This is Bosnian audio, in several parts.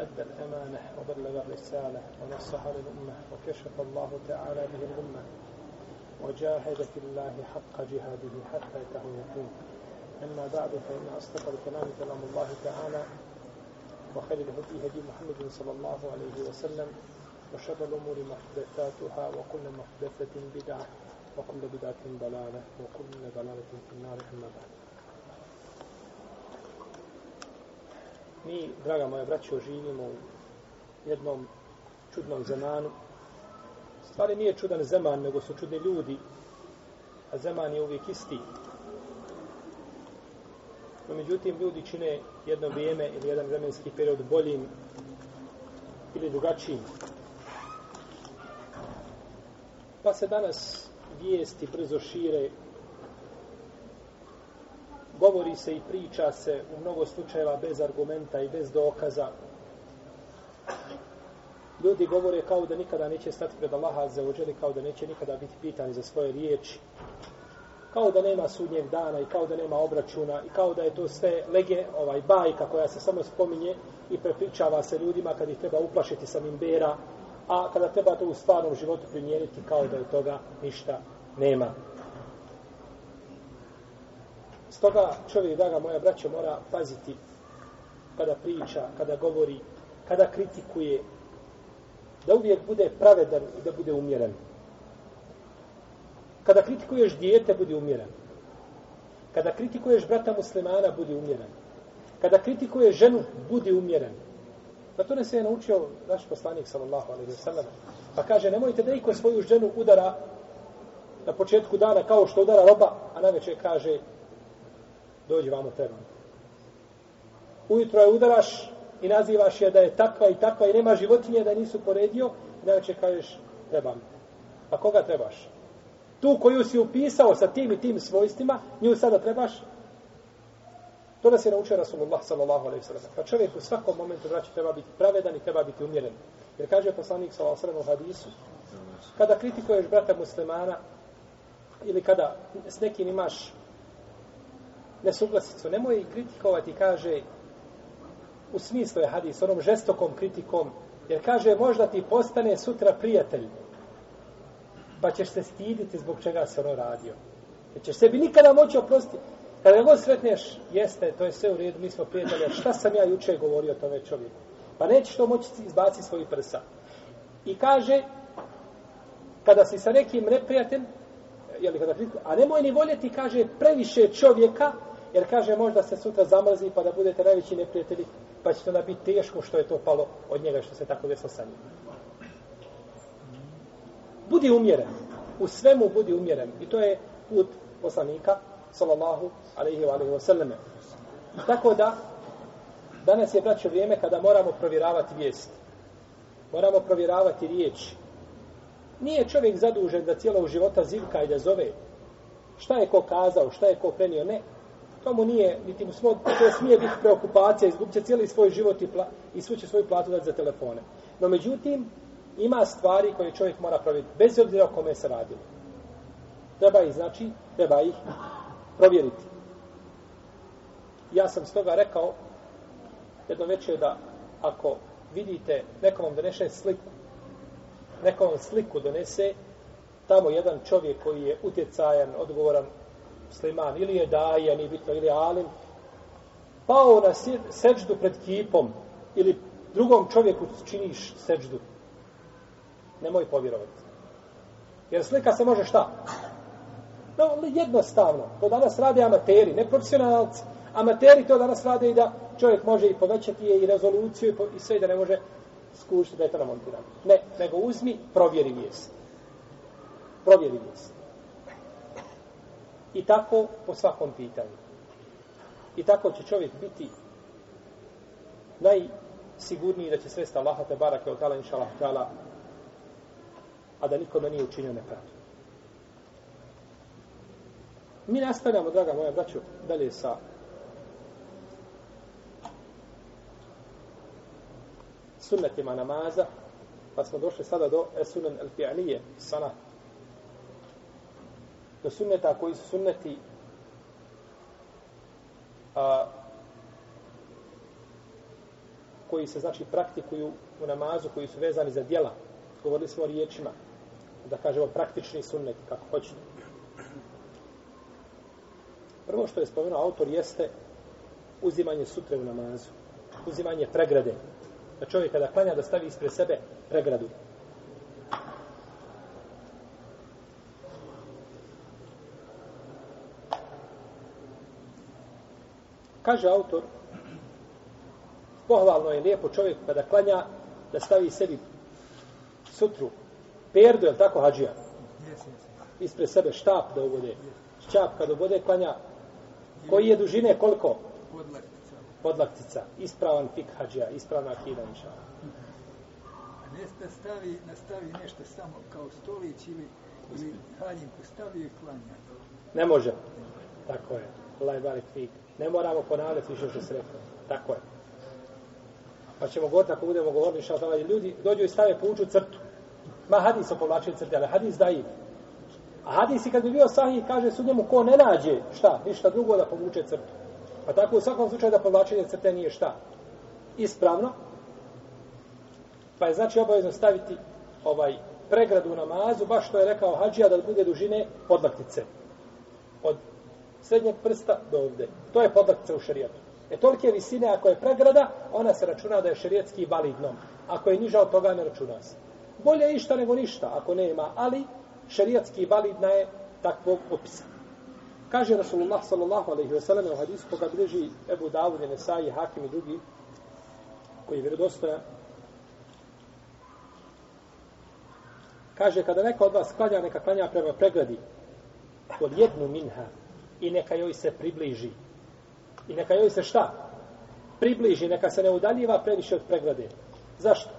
أدى الأمانة وبلغ الرسالة ونصح للأمة وكشف الله تعالى به الأمة وجاهد في الله حق جهاده حتى يتاه يقين أما بعد فإن أصدق الكلام كلام الله تعالى وخير الهدي هدي محمد صلى الله عليه وسلم وشر الأمور محدثاتها وكل محدثة بدعة وكل بدعة ضلالة وكل ضلالة في النار. أما بعد Mi, draga moja braćo, živimo u jednom čudnom zemanu. Stvari nije čudan zeman, nego su čudni ljudi, a zeman je uvijek isti. No, međutim, ljudi čine jedno vrijeme ili jedan vremenski period boljim ili drugačijim. Pa se danas vijesti brzo šire govori se i priča se u mnogo slučajeva bez argumenta i bez dokaza. Ljudi govore kao da nikada neće stati pred Allaha za ođeli, kao da neće nikada biti pitani za svoje riječi. Kao da nema sudnjeg dana i kao da nema obračuna i kao da je to sve lege, ovaj bajka koja se samo spominje i prepričava se ljudima kad ih treba uplašiti sa mimbera, a kada treba to u stvarnom životu primijeniti kao da od toga ništa nema. Stoga čovjek, draga moja braća, mora paziti kada priča, kada govori, kada kritikuje, da uvijek bude pravedan i da bude umjeren. Kada kritikuješ dijete, budi umjeren. Kada kritikuješ brata muslimana, budi umjeren. Kada kritikuješ ženu, budi umjeren. Na to ne se je naučio naš poslanik, sallallahu alaihi wa sallam. Pa kaže, nemojte da iko svoju ženu udara na početku dana kao što udara roba, a na večer kaže, dođi vamo treba. Ujutro je udaraš i nazivaš je da je takva i takva i nema životinje da nisu poredio da će kažeš trebam. A koga trebaš? Tu koju si upisao sa tim i tim svojstvima, nju sada trebaš? To nas je naučio Rasulullah sallallahu alaihi sallam. Pa čovjek u svakom momentu braći treba biti pravedan i treba biti umjeren. Jer kaže poslanik sallallahu alaihi sallam u hadisu, kada kritikuješ brata muslimana ili kada s nekim imaš nesuglasicu, nemoj kritikovati, kaže, u smislu je hadis, onom žestokom kritikom, jer kaže, možda ti postane sutra prijatelj, pa ćeš se stiditi zbog čega se ono radio. Jer ćeš sebi nikada moći oprostiti. Kada god sretneš, jeste, to je sve u redu, mi smo prijatelji, šta sam ja juče govorio o tome čovjeku? Pa nećeš to moći izbaciti svoji prsa. I kaže, kada si sa nekim neprijatelj, jeli kada a nemoj ni voljeti, kaže, previše čovjeka, Jer kaže možda se sutra zamrzi pa da budete najveći neprijatelji, pa će to da biti teško što je to palo od njega što se tako desilo sa njim. Budi umjeren. U svemu budi umjeren. I to je put poslanika, sallallahu alaihi wa alaihi wa sallame. Tako da, danas je braćo vrijeme kada moramo provjeravati vijest. Moramo provjeravati riječ. Nije čovjek zadužen da cijelog života zivka i da zove šta je ko kazao, šta je ko prenio, ne. To mu nije, niti mu smo, to smije biti preokupacija, izgubit će cijeli svoj život i, pla, i svu će svoju platu dati za telefone. No međutim, ima stvari koje čovjek mora provjeriti, bez obzira o kome se radi. Treba ih, znači, treba ih provjeriti. Ja sam stoga rekao jedno večer da ako vidite nekom vam donese sliku, nekom vam sliku donese, tamo jedan čovjek koji je utjecajan, odgovoran, musliman, ili je daja, nije bitno, ili je alim, pao na seđdu pred kipom, ili drugom čovjeku činiš seđdu, nemoj povjerovati. Jer slika se može šta? No, jednostavno. To danas rade amateri, ne profesionalci. Amateri to danas rade i da čovjek može i povećati je i rezoluciju i, po, i sve da ne može skušati da je to namontirano. Ne, nego uzmi, provjeri vijest. Provjeri vijest. I tako po svakom pitanju. I tako će čovjek biti najsigurniji da će sredstva Allaha te barake od tala inša Allah a da nikome nije učinio nepravdu. Mi nastavljamo, draga moja braćo, dalje sa sunnetima namaza, pa smo došli sada do esunan al-fi'anije, sanat Do sunneta koji su sunneti a, koji se znači praktikuju u namazu, koji su vezani za djela. Govorili smo o riječima, da kažemo praktični sunnet, kako hoćete. Prvo što je spomenuo autor jeste uzimanje sutre u namazu. Uzimanje pregrade. Da čovjek kada klanja da stavi ispred sebe pregradu. Kaže autor, pohvalno je lijepo čovjek kada klanja da stavi sebi sutru, perdu, je tako hađija? Ispred sebe štap da uvode. Šćap kada uvode klanja, koji je dužine koliko? Podlaktica. Podlaktica. Ispravan fik hađija, ispravna akida inša. A ne stavi, nastavi nešto samo kao stolić ili, ili haljinku stavi i klanja. Ne može. Tako je. Allah je barik fik. Ne moramo ponavljati više što se rekao. Tako je. Pa ćemo govoriti, ako budemo govorili šta tamo ljudi, dođu i stave puču crtu. Ma hadis o povlačenju crte, ali hadis da im. A hadis i kad bi bio sahih, kaže su njemu ko ne nađe, šta, ništa drugo da povuče crtu. Pa tako u svakom slučaju da povlačenje crte nije šta. Ispravno. Pa je znači obavezno staviti ovaj pregradu u namazu, baš što je rekao hađija da bude dužine podlaktice. Od srednjeg prsta do ovde. To je podlaktica u šarijetu. E tolike visine, ako je pregrada, ona se računa da je šarijetski validnom. Ako je niža od toga, ne računa se. Bolje išta nego ništa, ako nema, ali šarijetski validna je takvog opisa. Kaže Rasulullah sallallahu alaihi wasallam u hadisu koga bliži Ebu Dawud, Nesai, Hakim i drugi, koji je vjerodostojan, kaže kada neka od vas klanja, neka klanja prema pregradi kod jednu minha i neka joj se približi. I neka joj se šta? Približi, neka se ne udaljiva previše od pregrade. Zašto?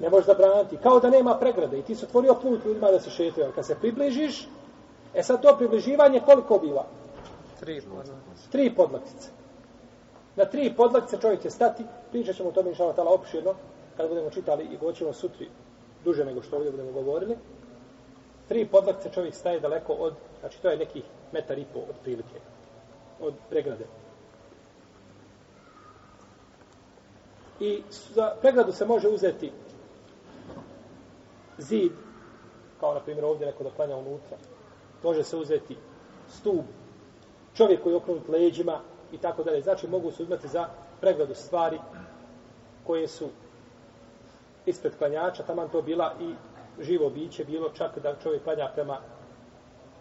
Ne možeš zabraniti. Kao da nema pregrade. I ti su otvorio put ljudima da se šetaju. Kad se približiš, e sad to približivanje koliko biva? Tri podlaktice. Tri podlaktice. Na tri podlaktice čovjek će stati. Pričat ćemo o tome inšala tala opširno. Kad budemo čitali i goćemo sutri duže nego što ovdje budemo govorili. Tri podlakce čovjek staje daleko od, znači to je nekih metar i pol od prilike. Od pregrade. I za pregradu se može uzeti zid, kao na primjer ovdje neko da klanja unutra. Može se uzeti stub, čovjek koji je okrenut leđima i tako dalje. Znači mogu se uzmeti za pregradu stvari koje su ispred klanjača, taman to bila i živo biće, bilo čak da čovjek klanja prema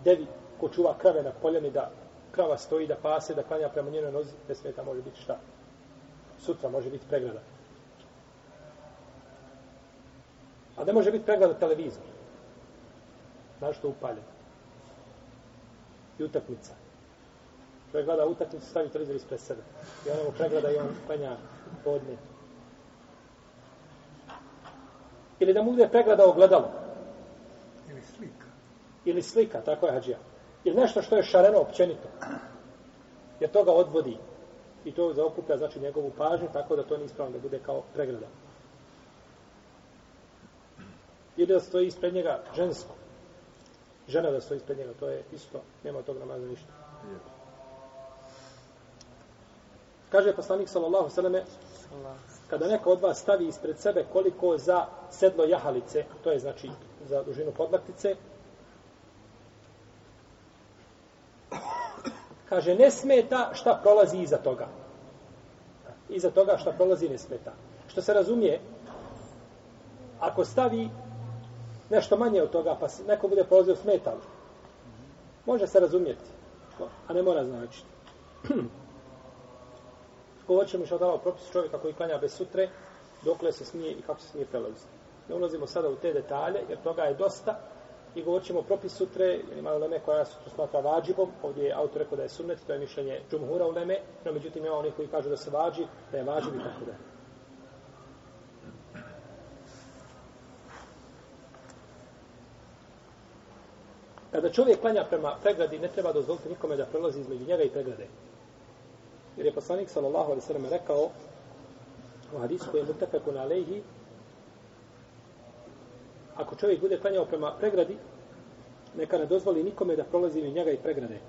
devi ko čuva krave na poljeni, da krava stoji, da pase, da klanja prema njenoj nozi, ne smeta može biti šta. Sutra može biti pregrada. A ne može biti pregleda televizor. Znaš što upaljen. I utakmica. Čovjek gleda utakmicu, stavi televizor ispred sebe. I on mu pregleda i on klanja podne. Ili da mu bude pregleda ogledalo. Ili slika. Ili slika, tako je hađija. Ili nešto što je šareno općenito. Jer to ga odvodi. I to zaokuplja znači njegovu pažnju, tako da to nije ispravno da bude kao pregleda ili da stoji ispred njega žensko. Žena da stoji ispred njega, to je isto, nema tog namaza ništa. Kaže poslanik sallallahu sallame, kada neko od vas stavi ispred sebe koliko za sedlo jahalice, to je znači za dužinu podlaktice, kaže ne smeta šta prolazi iza toga. Iza toga šta prolazi ne smeta. Što se razumije, ako stavi nešto manje od toga, pa neko bude prolazio smetalo, Može se razumjeti, a ne mora značiti. Ko hoće mu šadala propis čovjeka koji klanja bez sutre, dokle se smije i kako se smije prelaziti. Ne ulazimo sada u te detalje, jer toga je dosta. I govorit ćemo propis sutre, jer ima leme koja su to smatra vađibom. Ovdje je autor rekao da je sunnet, to je mišljenje džumhura u leme, No, međutim, ima onih koji kažu da se vađi, da je vađib i tako da. Kada čovjek klanja prema pregradi, ne treba dozvoliti nikome da prelazi između njega i pregrade. Jer je poslanik sallallahu alaihi sallam rekao u hadisu koji je mutafekun alaihi ako čovjek bude klanjao prema pregradi, neka ne dozvoli nikome da prolazi između njega i pregrade.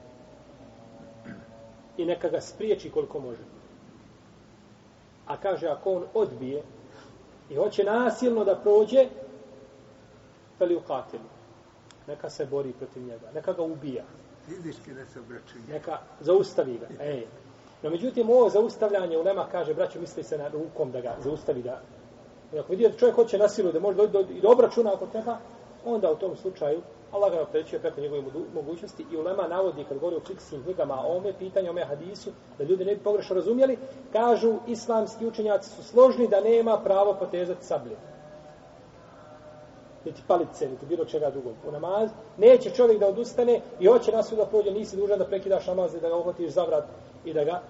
I neka ga spriječi koliko može. A kaže, ako on odbije i hoće nasilno da prođe, feli ukatilu. Neka se bori protiv njega. Neka ga ubija. Fizički da se obračuje. Neka zaustavi ga. Ej. No, međutim, ovo zaustavljanje u Lema kaže, braćo, misli se na rukom da ga zaustavi da... I ako vidi da čovjek hoće na silu, da može doći do, i do obračuna ako treba, onda u tom slučaju Allah ga naprećuje preko njegove mogućnosti i ulema navodi kad govori o fiksnim knjigama o ome pitanju, o ome hadisu, da ljudi ne bi pogrešno razumjeli, kažu islamski učenjaci su složni da nema pravo potezati sablje. Niti palice, niti bilo čega drugog. U namaz neće čovjek da odustane i hoće nas da prođe, nisi dužan da prekidaš namaz i da ga uhvatiš za vrat i da ga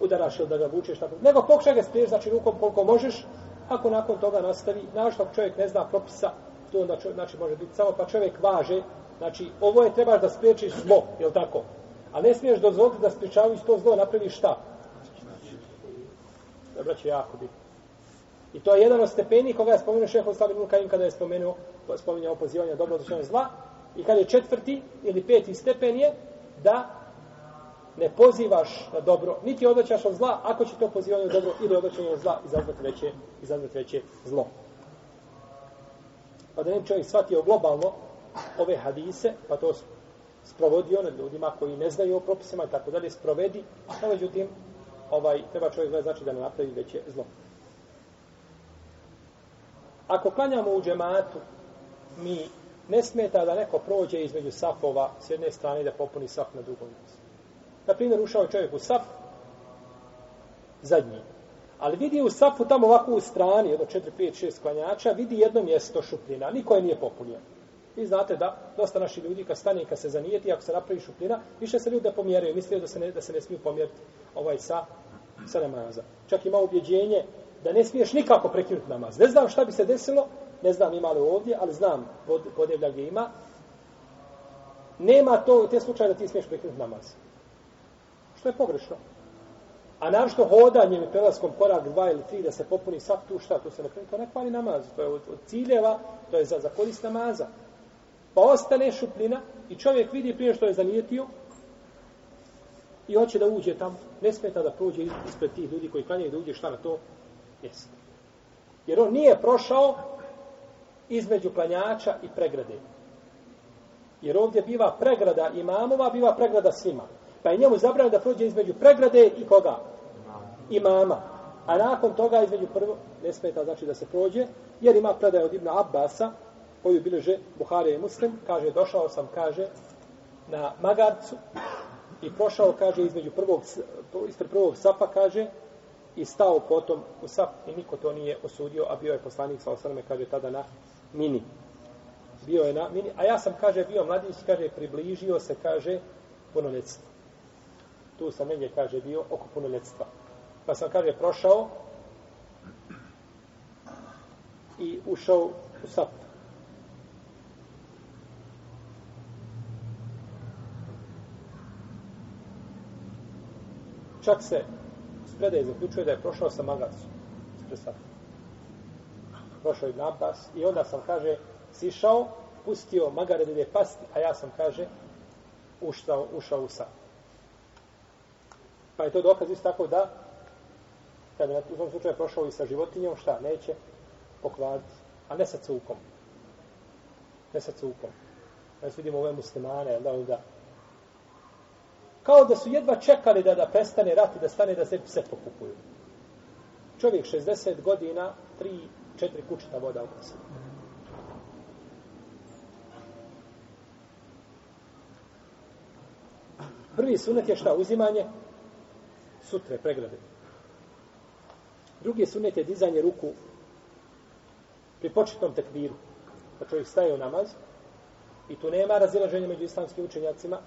udaraš ili da ga vučeš tako. Nego pokušaj ga spriješ, znači rukom koliko možeš, ako nakon toga nastavi, našto čovjek ne zna propisa, to onda čovjek, znači može biti samo pa čovjek važe, znači ovo je trebaš da spriječiš zlo, je tako? A ne smiješ dozvoliti da spriječavaju to zlo, napraviš šta? Dobro će jako biti. I to je jedan od stepeni koga je spomenuo šeho Slavin Ulkaim kada je spomenuo, spominjao pozivanje dobro odličnog zla. I kada je četvrti ili peti stepen je da ne pozivaš na dobro, niti odlačaš od zla, ako će to pozivanje od dobro ili odlačanje od zla izazvati veće, izazvati veće zlo pa da ne čovjek shvatio globalno ove hadise, pa to sprovodio nad ljudima koji ne znaju o propisima i tako dalje, sprovedi, no međutim, ovaj, treba čovjek gledati znači da ne napravi veće zlo. Ako klanjamo u džematu, mi ne smeta da neko prođe između safova s jedne strane da popuni saf na drugom mjestu. Na primjer, ušao je čovjek u saf, zadnji, Ali vidi u safu tamo ovako u strani, jedno 4, 5, 6 klanjača, vidi jedno mjesto šupljina, niko je nije popunio. Vi znate da dosta naši ljudi kad stane i kad se zanijeti, ako se napravi šupljina, više se ljudi da pomjeraju, misle da se ne, da se ne smiju pomjeriti ovaj sa, sa namaza. Čak ima ubjeđenje da ne smiješ nikako prekinuti namaz. Ne znam šta bi se desilo, ne znam ima li ovdje, ali znam pod, podjevlja gdje ima. Nema to te slučaje da ti smiješ prekinuti namaz. Što je pogrešno. A našto hodanjem i prelaskom korak dva ili tri da se popuni sap tu šta, to se ne to ne kvali namaz, to je od, od ciljeva, to je za, za korist namaza. Pa ostane šupljina i čovjek vidi prije što je zanijetio i hoće da uđe tamo, ne smeta da prođe ispred tih ljudi koji klanjaju da uđe šta na to jeste. Jer on nije prošao između klanjača i pregrade. Jer ovdje biva pregrada imamova, biva pregrada svima. Pa je njemu zabranjeno da prođe između pregrade i koga? Imama. A nakon toga između prvo, ne smeta znači da se prođe, jer ima predaje od Ibna Abbasa, koju bileže Buhari i Muslim, kaže, došao sam, kaže, na Magarcu i prošao, kaže, između prvog, ispred prvog sapa, kaže, i stao potom u sap i niko to nije osudio, a bio je poslanik sa osrme, kaže, tada na mini. Bio je na mini, a ja sam, kaže, bio mladić, kaže, približio se, kaže, punoljetstvo tu sam negdje, kaže, bio oko punoljetstva. Pa sam, kaže, prošao i ušao u sap. Čak se spredaj zaključuje da je prošao sa magacu. Prošao je napas i onda sam, kaže, sišao, pustio magare da ide pasti, a ja sam, kaže, uštao, ušao u sap. Pa je to dokaz isto tako da kada na tom slučaju prošao i sa životinjom, šta, neće pokvariti, a ne sa cukom. Ne sa cukom. Znači vidimo ove muslimane, da onda kao da su jedva čekali da da prestane rat i da stane da se sve pokupuju. Čovjek 60 godina, 3, 4 kućita voda oko. Prvi sunet je šta? Uzimanje sutre pregrade. Drugi sunet je dizanje ruku pri početnom tekbiru. Pa čovjek staje u namaz i tu nema razilaženja među islamskim učenjacima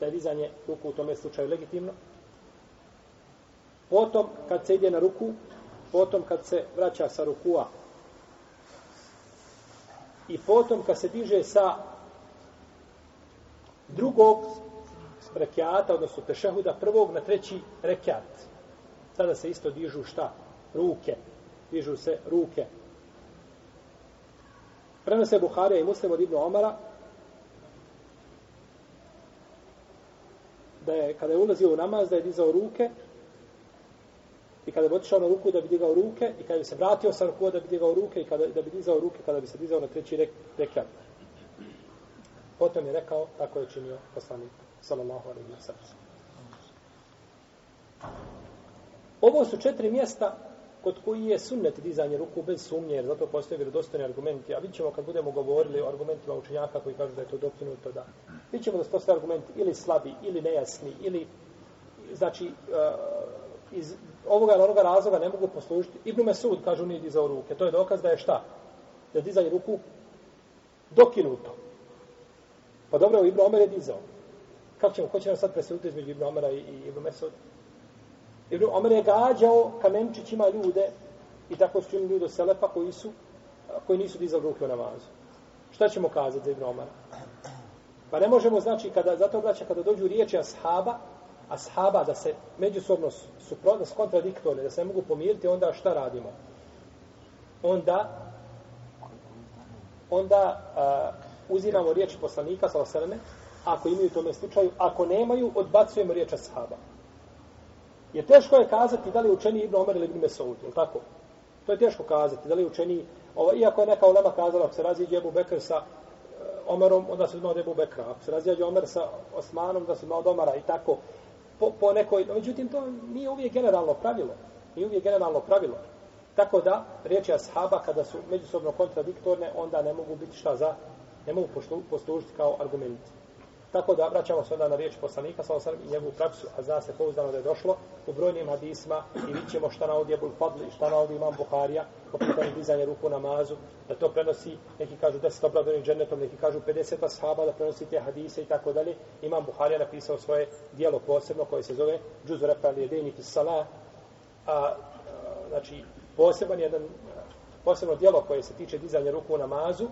da je dizanje ruku u tome slučaju legitimno. Potom kad se ide na ruku, potom kad se vraća sa rukua i potom kad se diže sa drugog rekiata, odnosno tešehuda prvog na treći rekiat. Tada se isto dižu šta? Ruke. Dižu se ruke. Prenose Buharija i Muslim od Ibnu Omara da je, kada je ulazio u namaz, da je dizao ruke i kada bi otišao na ruku da bi digao ruke i kada bi se vratio sa ruku da bi digao ruke i kada da bi dizao ruke kada bi se dizao na treći rek, rekat. Potom je rekao, tako je činio poslanik, sallallahu alaihi wa sallam. Ovo su četiri mjesta kod koji je sunnet dizanje ruku bez sumnje, jer zato postoje vjerodostojni argumenti. A vidjet ćemo kad budemo govorili o argumentima učenjaka koji kažu da je to dokinuto, da. Vidjet ćemo da su postoje argumenti ili slabi, ili nejasni, ili, znači, uh, iz ovoga ili onoga razloga ne mogu poslužiti. Ibn Mesud, kažu, nije dizao ruke. To je dokaz da je šta? Da je dizanje ruku dokinuto. Pa dobro, Ibn Omer je dizao. Kako ćemo, ko će nam sad presuditi između Ibn Omara i, i Ibn Mesud? Ibn Omar je gađao kamenčićima ljude i tako su činili ljudi Selefa koji su koji nisu dizali ruke u namazu. Šta ćemo kazati za Ibn Omara? Pa ne možemo, znači, kada, zato braća, kada dođu riječi ashaba, ashaba da se međusobno suprotno, da su kontradiktorne, da se ne mogu pomiriti, onda šta radimo? Onda onda uh, uzimamo riječ poslanika, sa osaleme, ako imaju tome slučaju, ako nemaju, odbacujemo riječ ashaba. Jer teško je kazati da li učeni Ibn Omer ili Ibn Mesaud, je tako? To je teško kazati, da li učeni, ovo, iako je neka ulema kazala, ako se raziđe Ebu Bekr sa eh, Omerom, onda se zna od Ebu Bekra. Ako se raziđe Omer sa Osmanom, da se zna od Omara i tako. Po, po nekoj, međutim, to nije uvijek generalno pravilo. Nije uvijek generalno pravilo. Tako da, riječi ashaba, kada su međusobno kontradiktorne, onda ne mogu biti šta za, ne mogu poslužiti kao argumenti. Tako da vraćamo se onda na riječ poslanika sa osam i njegovu praksu, a zna se pouzdano da je došlo u brojnim hadisma i vidjet ćemo šta navodi Ebul Fadl i šta navodi Imam Buharija po pitanju dizanja ruku namazu, da to prenosi, neki kažu 10 obradovnih džennetom, neki kažu 50 ashaba da prenosi te hadise i tako dalje. Imam Buharija napisao svoje dijelo posebno koje se zove Džuzu Refali Jedini Salah, a, a, znači poseban jedan posebno dijelo koje se tiče dizanja ruku u namazu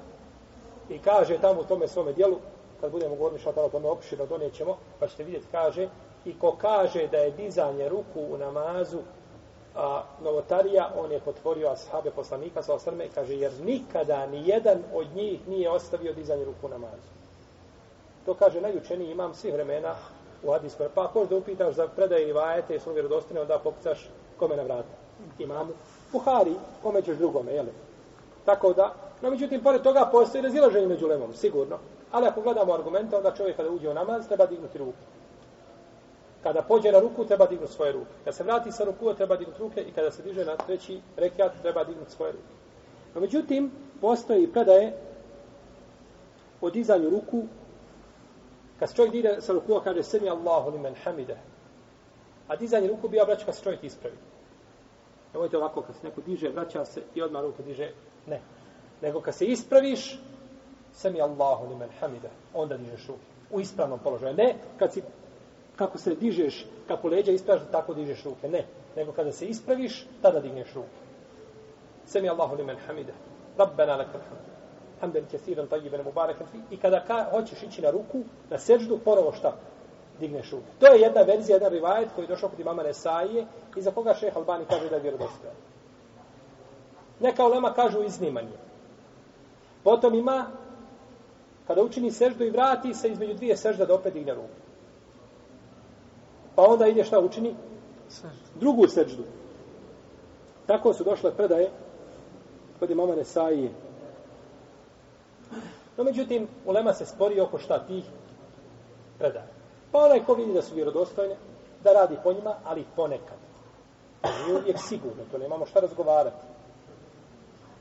i kaže tamo u tome svome dijelu kad budemo govorili šta tamo tome opširno donijećemo, pa ćete vidjeti, kaže, i ko kaže da je dizanje ruku u namazu a, novotarija, on je potvorio ashabe poslanika sa osrme, kaže, jer nikada ni jedan od njih nije ostavio dizanje ruku u namazu. To kaže najučeniji imam svih vremena u hadijskoj. Pa ako da upitaš za predaje i vajete, jesu vjerodostine, onda pokucaš kome na vrata. Imamu. Buhari, kome ćeš drugome, jel? Tako da, no međutim, pored toga postoji razilaženje među lemom, sigurno. Ali ako gledamo argumente, onda čovjek kada uđe u namaz, treba dignuti ruku. Kada pođe na ruku, treba dignuti svoje ruke. Kada se vrati sa ruku, treba dignuti ruke i kada se diže na treći rekiat, treba dignuti svoje ruke. No, međutim, postoji i predaje o dizanju ruku. Kad se čovjek dide sa ruku, kaže Semi Allahu li men hamide. A dizanje ruku bi obraća kad se čovjek ispravi. Nemojte ovako, kad se neko diže, vraća se i odmah ruku diže. Ne. Nego kad se ispraviš, sami Allahu limen hamide, onda dižeš ruke. U ispravnom položaju. Ne, kad si, kako se dižeš, kako leđa ispraš, tako dižeš ruke. Ne, nego kada se ispraviš, tada digneš ruke. Sami Allahu limen hamide. Rabbena lakal hamide. Hamden kesiran, tajiben, mubarakan fi. I kada ka, hoćeš ići na ruku, na seđdu, porovo šta? Digneš ruke. To je jedna verzija, jedan rivajet koji je došao kod imama Nesaije i za koga šeha Albani kaže da je vjerodostojan. Neka ulema kažu iznimanje. Potom ima kada učini seždu i vrati se između dvije sežda da opet digne ruku. Pa onda ide šta učini? Drugu seždu. Tako su došle predaje kod imama Nesaije. No, međutim, ulema se spori oko šta tih predaje. Pa onaj ko vidi da su vjerodostojne, da radi po njima, ali ponekad. Nije uvijek sigurno, to nemamo šta razgovarati.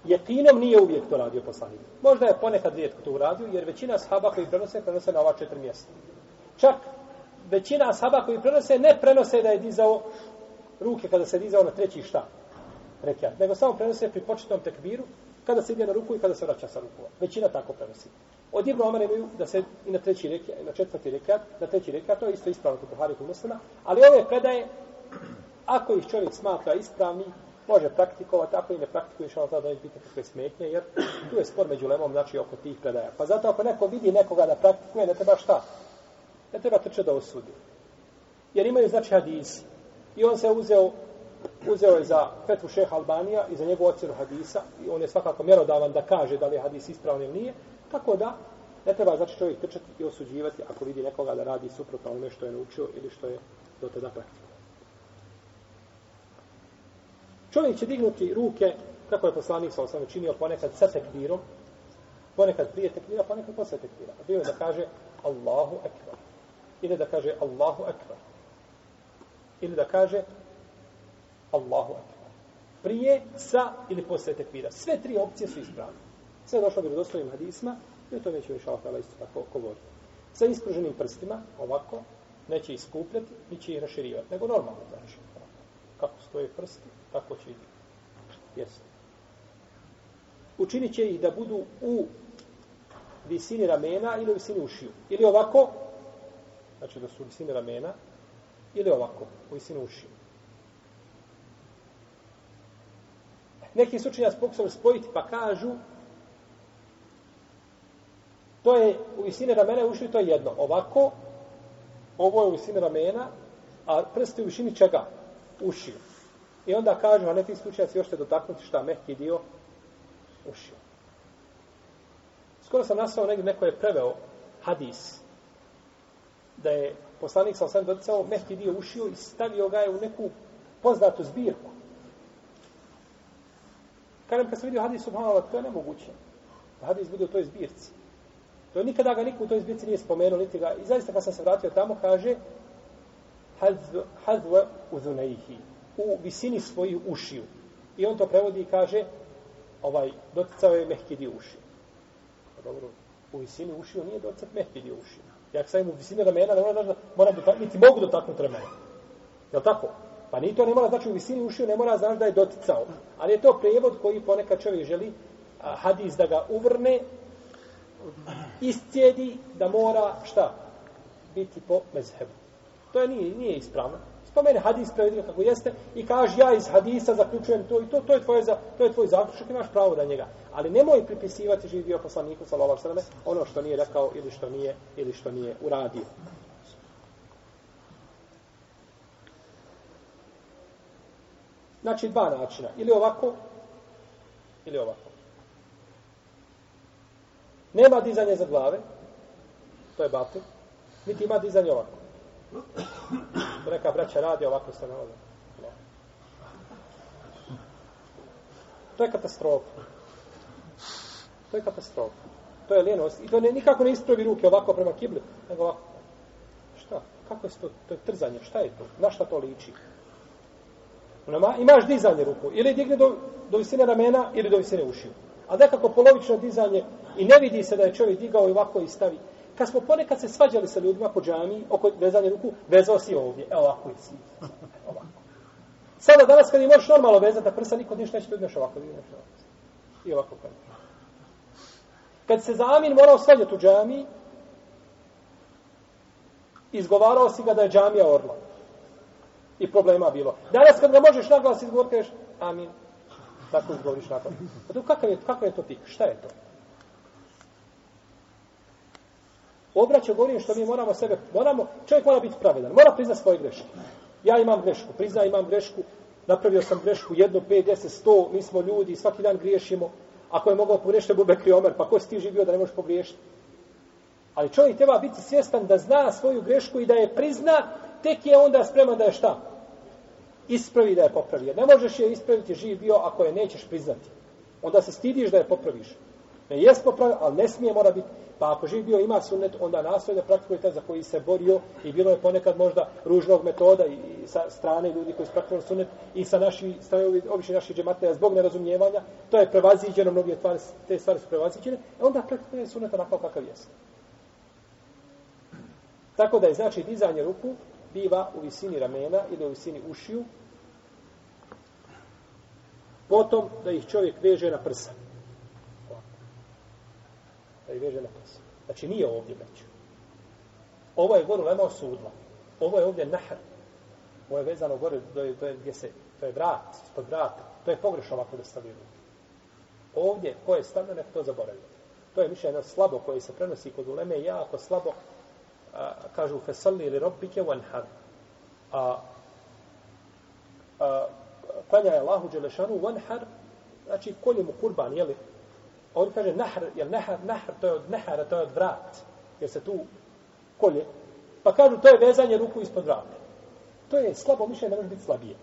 Jekinom nije uvijek to radio poslanik. Možda je ponekad rijetko to uradio, jer većina sahaba koji prenose, prenose na ova četiri mjesta. Čak većina sahaba koji prenose, ne prenose da je dizao ruke kada se dizao na treći šta. Rekiat. Nego samo prenose pri početnom tekbiru, kada se ide na ruku i kada se vraća sa rukova. Većina tako prenosi. Od Ibn Omar imaju da se i na treći rekiat, i na četvrti rekiat, na treći rekiat, to je isto ispravno kod Buhari kod muslima, ali ove predaje, ako ih čovjek smatra ispravni, može praktikovati, ako i ne praktikuješ, ono tada neće biti kakve smetnje, jer tu je spor među lemom, znači oko tih predaja. Pa zato ako neko vidi nekoga da praktikuje, ne treba šta? Ne treba trče da osudi. Jer imaju znači hadisi. I on se uzeo uzeo je za fetvu šeha Albanija i za njegovu ocjenu hadisa i on je svakako mjerodavan da kaže da li je hadis ispravan ili nije. Tako da ne treba znači čovjek trčati i osuđivati ako vidi nekoga da radi suprotno onome što je naučio ili što je do tada praktikovao. Čovjek će dignuti ruke, kako je poslanik sa osam činio, ponekad sa tekbirom, ponekad prije tekbira, ponekad posle tekbira. A bio je da kaže Allahu ekber. Ili da kaže Allahu ekber. Ili da kaže Allahu ekber. Prije, sa ili posle tekbira. Sve tri opcije su ispravne. Sve je došlo bi do svojim hadisma i to neće više Allah isto tako govoriti. Sa ispruženim prstima, ovako, neće iskupljati, ni će ih raširivati, nego normalno znači. Kako stoje prsti, tako će ih Jesu. Učinit će ih da budu u visini ramena ili u visini ušiju. Ili ovako, znači da su u visini ramena, ili ovako, u visini ušiju. Neki su učinjaci pokušali spojiti pa kažu to je u visini ramena i ušiju, to je jedno. Ovako, ovo je u visini ramena, a prsti u visini čega? Ušiju. I onda kažu, a ne ti slučajaci još te dotaknuti šta, mehki dio ušio. Skoro sam nasao negdje, neko je preveo hadis, da je poslanik sa osam doticao mehki dio ušio i stavio ga je u neku poznatu zbirku. Kažem, kad sam vidio hadis, subhanallah, to je nemoguće. Da hadis bude u toj zbirci. To je nikada ga niko u toj zbirci nije spomenuo, niti ga. I zaista kad sam se vratio tamo, kaže, hadva uzunaihi u visini svojih ušiju. I on to prevodi i kaže, ovaj, doticao je mehki dio ušiju. Pa dobro, u visini ušiju nije doticat mehki dio ušiju. Ja sam u visini ramena, ne mora da mora dotaknuti, niti mogu dotaknuti ramena. Je li tako? Pa ni to ne mora znači u visini ušiju, ne mora znači da je doticao. Ali je to prevod koji ponekad čovjek želi a, hadis da ga uvrne, iscijedi da mora šta? Biti po mezhebu. To je nije, nije ispravno spomene hadis prevedeno kako jeste i kaže ja iz hadisa zaključujem to i to, to je tvoje, za, to je tvoj zaključak imaš pravo da njega. Ali nemoj pripisivati živi bio poslaniku sallallahu alejhi ve ono što nije rekao ili što nije ili što nije uradio. Znači dva načina, ili ovako ili ovako. Nema dizanje za glave, to je batil, niti ima dizanje ovako neka braća radi, ovako se ne. To je katastrofa. To je katastrofa. To je ljenost. I to ne, nikako ne ispravi ruke ovako prema kibli, nego ovako. Šta? Kako je to? To je trzanje. Šta je to? Na šta to liči? Nema, imaš dizanje ruku. Ili digne do, do visine ramena, ili do visine ušiju. A nekako polovično dizanje i ne vidi se da je čovjek digao i ovako i stavi kad smo ponekad se svađali sa ljudima po džami, oko vezanje ruku, vezao si ovdje. Evo ovako i si. Ovako. Sada danas kad je možeš normalno vezati, prsa niko ništa neće to ovako. I ovako kad. Kad se za Amin morao svađati u džami, izgovarao si ga da je džamija orla. I problema bilo. Danas kad ga možeš naglas izgovoriti, kažeš Amin. Tako izgovoriš naglas. Pa to kakav je, kakav je to tik? Šta je to? Obraćao govorim što mi moramo sebe, moramo, čovjek mora biti pravedan, mora priznati svoje greške. Ja imam grešku, prizna imam grešku, napravio sam grešku, jedno, pet, deset, sto, mi smo ljudi, svaki dan griješimo. Ako je mogao pogriješiti, bube kriomer, pa ko si ti živio da ne možeš pogriješiti? Ali čovjek treba biti svjestan da zna svoju grešku i da je prizna, tek je onda spreman da je šta? Ispravi da je popravi. Ne možeš je ispraviti živ bio ako je nećeš priznati. Onda se stidiš da je popraviš. Ne jesmo pravi, ali ne smije mora biti Pa ako živ bio ima sunnet, onda nastoje da praktikuje taj za koji se borio i bilo je ponekad možda ružnog metoda i, i sa strane ljudi koji su praktikovali sunnet i sa naši strane obični naši džemate zbog nerazumijevanja, to je prevaziđeno, mnogi tvari, te stvari su prevaziđene, e onda praktikuje sunnet onako kakav jeste. Tako da je znači dizanje ruku biva u visini ramena ili u visini ušiju, potom da ih čovjek veže na prsa i veže na pas. Znači nije ovdje već. Ovo je gore lema osudla. Ovo je ovdje nahr. Ovo je vezano gore, to je, to je gdje se, to je vrat, ispod vrata. To je pogrešno ovako da stavio. Ovdje, ko je stavio, nek to zaboravio. To je mišljeno slabo koje se prenosi kod uleme, jako slabo, a, kažu fesalli ili robbike wanhar. A, a, klanja je Allahu Đelešanu wanhar, znači kolje mu kurban, jeli? A on kaže nahr, jel nahr, nahr, to je od nahara, to je od vrat, jer se tu kolje. Pa kažu to je vezanje ruku ispod vrata. To je slabo mišljenje, ne može biti slabije.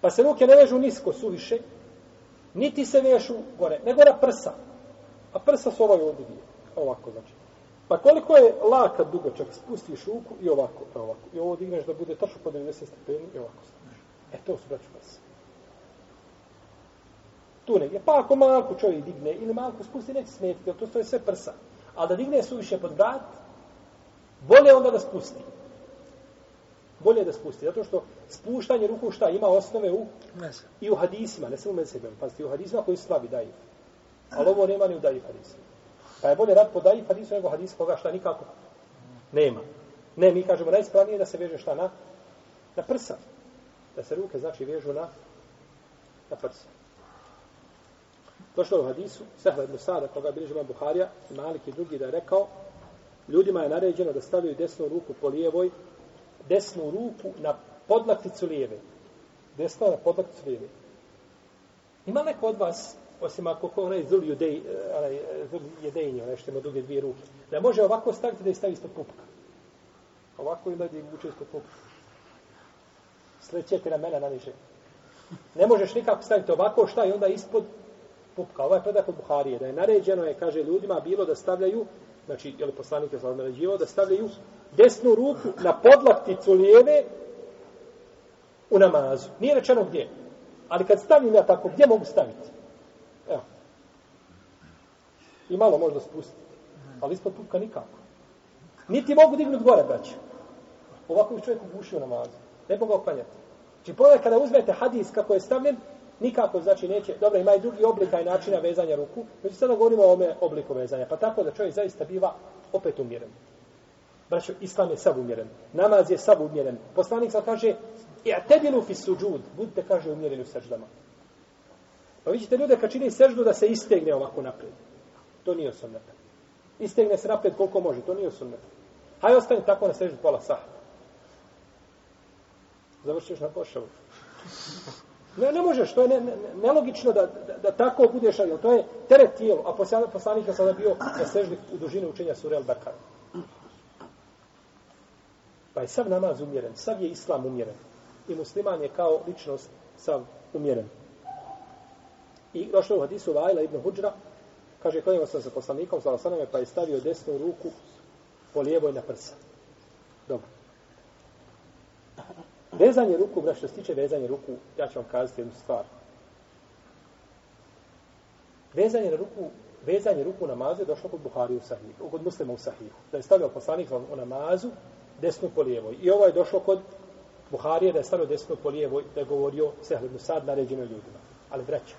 Pa se ruke ne vežu nisko, suviše, niti se vežu gore, nego na prsa. A prsa su ovaj ovdje dvije. Ovako, znači. Pa koliko je laka dugačak, spustiš ruku i ovako, pa ovako. I ovo digneš da bude tačno po 90 stepeni i ovako staneš. E, to su braću prsa. Tu negdje. Pa ako malko čovjek digne ili malko spusti, neće smetiti, to stoje sve prsa. Ali da digne suviše pod vrat, bolje onda da spusti. Bolje da spusti. Zato što spuštanje ruku šta ima osnove u Mesa. i u hadisima, ne samo u mezhebima. Pazite, u hadisima koji slabi daju. Ali ovo nema ni u daju hadisima. Pa je bolje rad po daju hadisu nego hadis koga šta nikako nema. Ne, mi kažemo najspravnije je da se veže šta na, na prsa. Da se ruke znači vežu na, na prsa. Došlo je u hadisu, Sehla ibn Sada, koga bilježi imam Buharija, i Malik i drugi da je rekao, ljudima je naređeno da stavljaju desnu ruku po lijevoj, desnu ruku na podlakticu lijeve. Desna na podlakticu lijeve. Ima neko od vas, osim ako ko onaj zul judej, eh, onaj eh, zul jedejnje, onaj što ima duge dvije ruke, da može ovako staviti da je stavi ispod pupka. Ovako ili da je vuče ispod pupka. Slećete na mene na niže. Ne možeš nikako staviti ovako šta i onda ispod pupka. Ovaj predak od Buharije, da je naređeno je, kaže ljudima, bilo da stavljaju, znači, je li poslanik je naređivao, da stavljaju desnu ruku na podlakticu lijeve u namazu. Nije rečeno gdje. Ali kad stavim ja tako, gdje mogu staviti? Evo. I malo možda spustiti. Ali ispod pupka nikako. Niti mogu dignuti gore, braće. Ovako bi čovjek ugušio namazu. Ne mogu oklanjati. Znači, pogledaj kada uzmete hadis kako je stavljen, nikako, znači neće, dobro, ima i drugi oblika i načina vezanja ruku, među sada govorimo o ome obliku vezanja, pa tako da čovjek zaista biva opet umjeren. Braćo, islam je sav umjeren, namaz je sav umjeren. Poslanik sam kaže, i'tedilu fi suđud, budite, kaže, umjereni u seždama. Pa vidite ljude kad čini seždu da se istegne ovako naprijed. To nije sunneta. Istegne se naprijed koliko može, to nije sunneta. Hajde ostane tako na seždu pola sahta. Završiš na košavu. Ne, ne možeš, to je ne, ne, nelogično da, da, da tako budeš, ali to je teret tijelo, a poslanik je sada bio na seždi u dužini učenja sure Al-Bakar. Pa je sav namaz umjeren, sav je islam umjeren. I musliman je kao ličnost sav umjeren. I došlo u hadisu Vajla ibn Hudžra, kaže, klanjamo sam sa poslanikom, sa pa je stavio desnu ruku po lijevoj na prsa. Dobro. Vezanje ruku, brat, što se tiče vezanje ruku, ja ću vam kazati jednu stvar. Vezanje na ruku, vezanje ruku u namazu je došlo kod Buhari u sahihu, kod muslima u sahihu. Da je stavio poslanik u namazu desnu po lijevoj. I ovo je došlo kod Buharije da je stavio desnu po lijevoj, da je govorio Sehlibnu Sad naređeno ljudima. Ali vraća.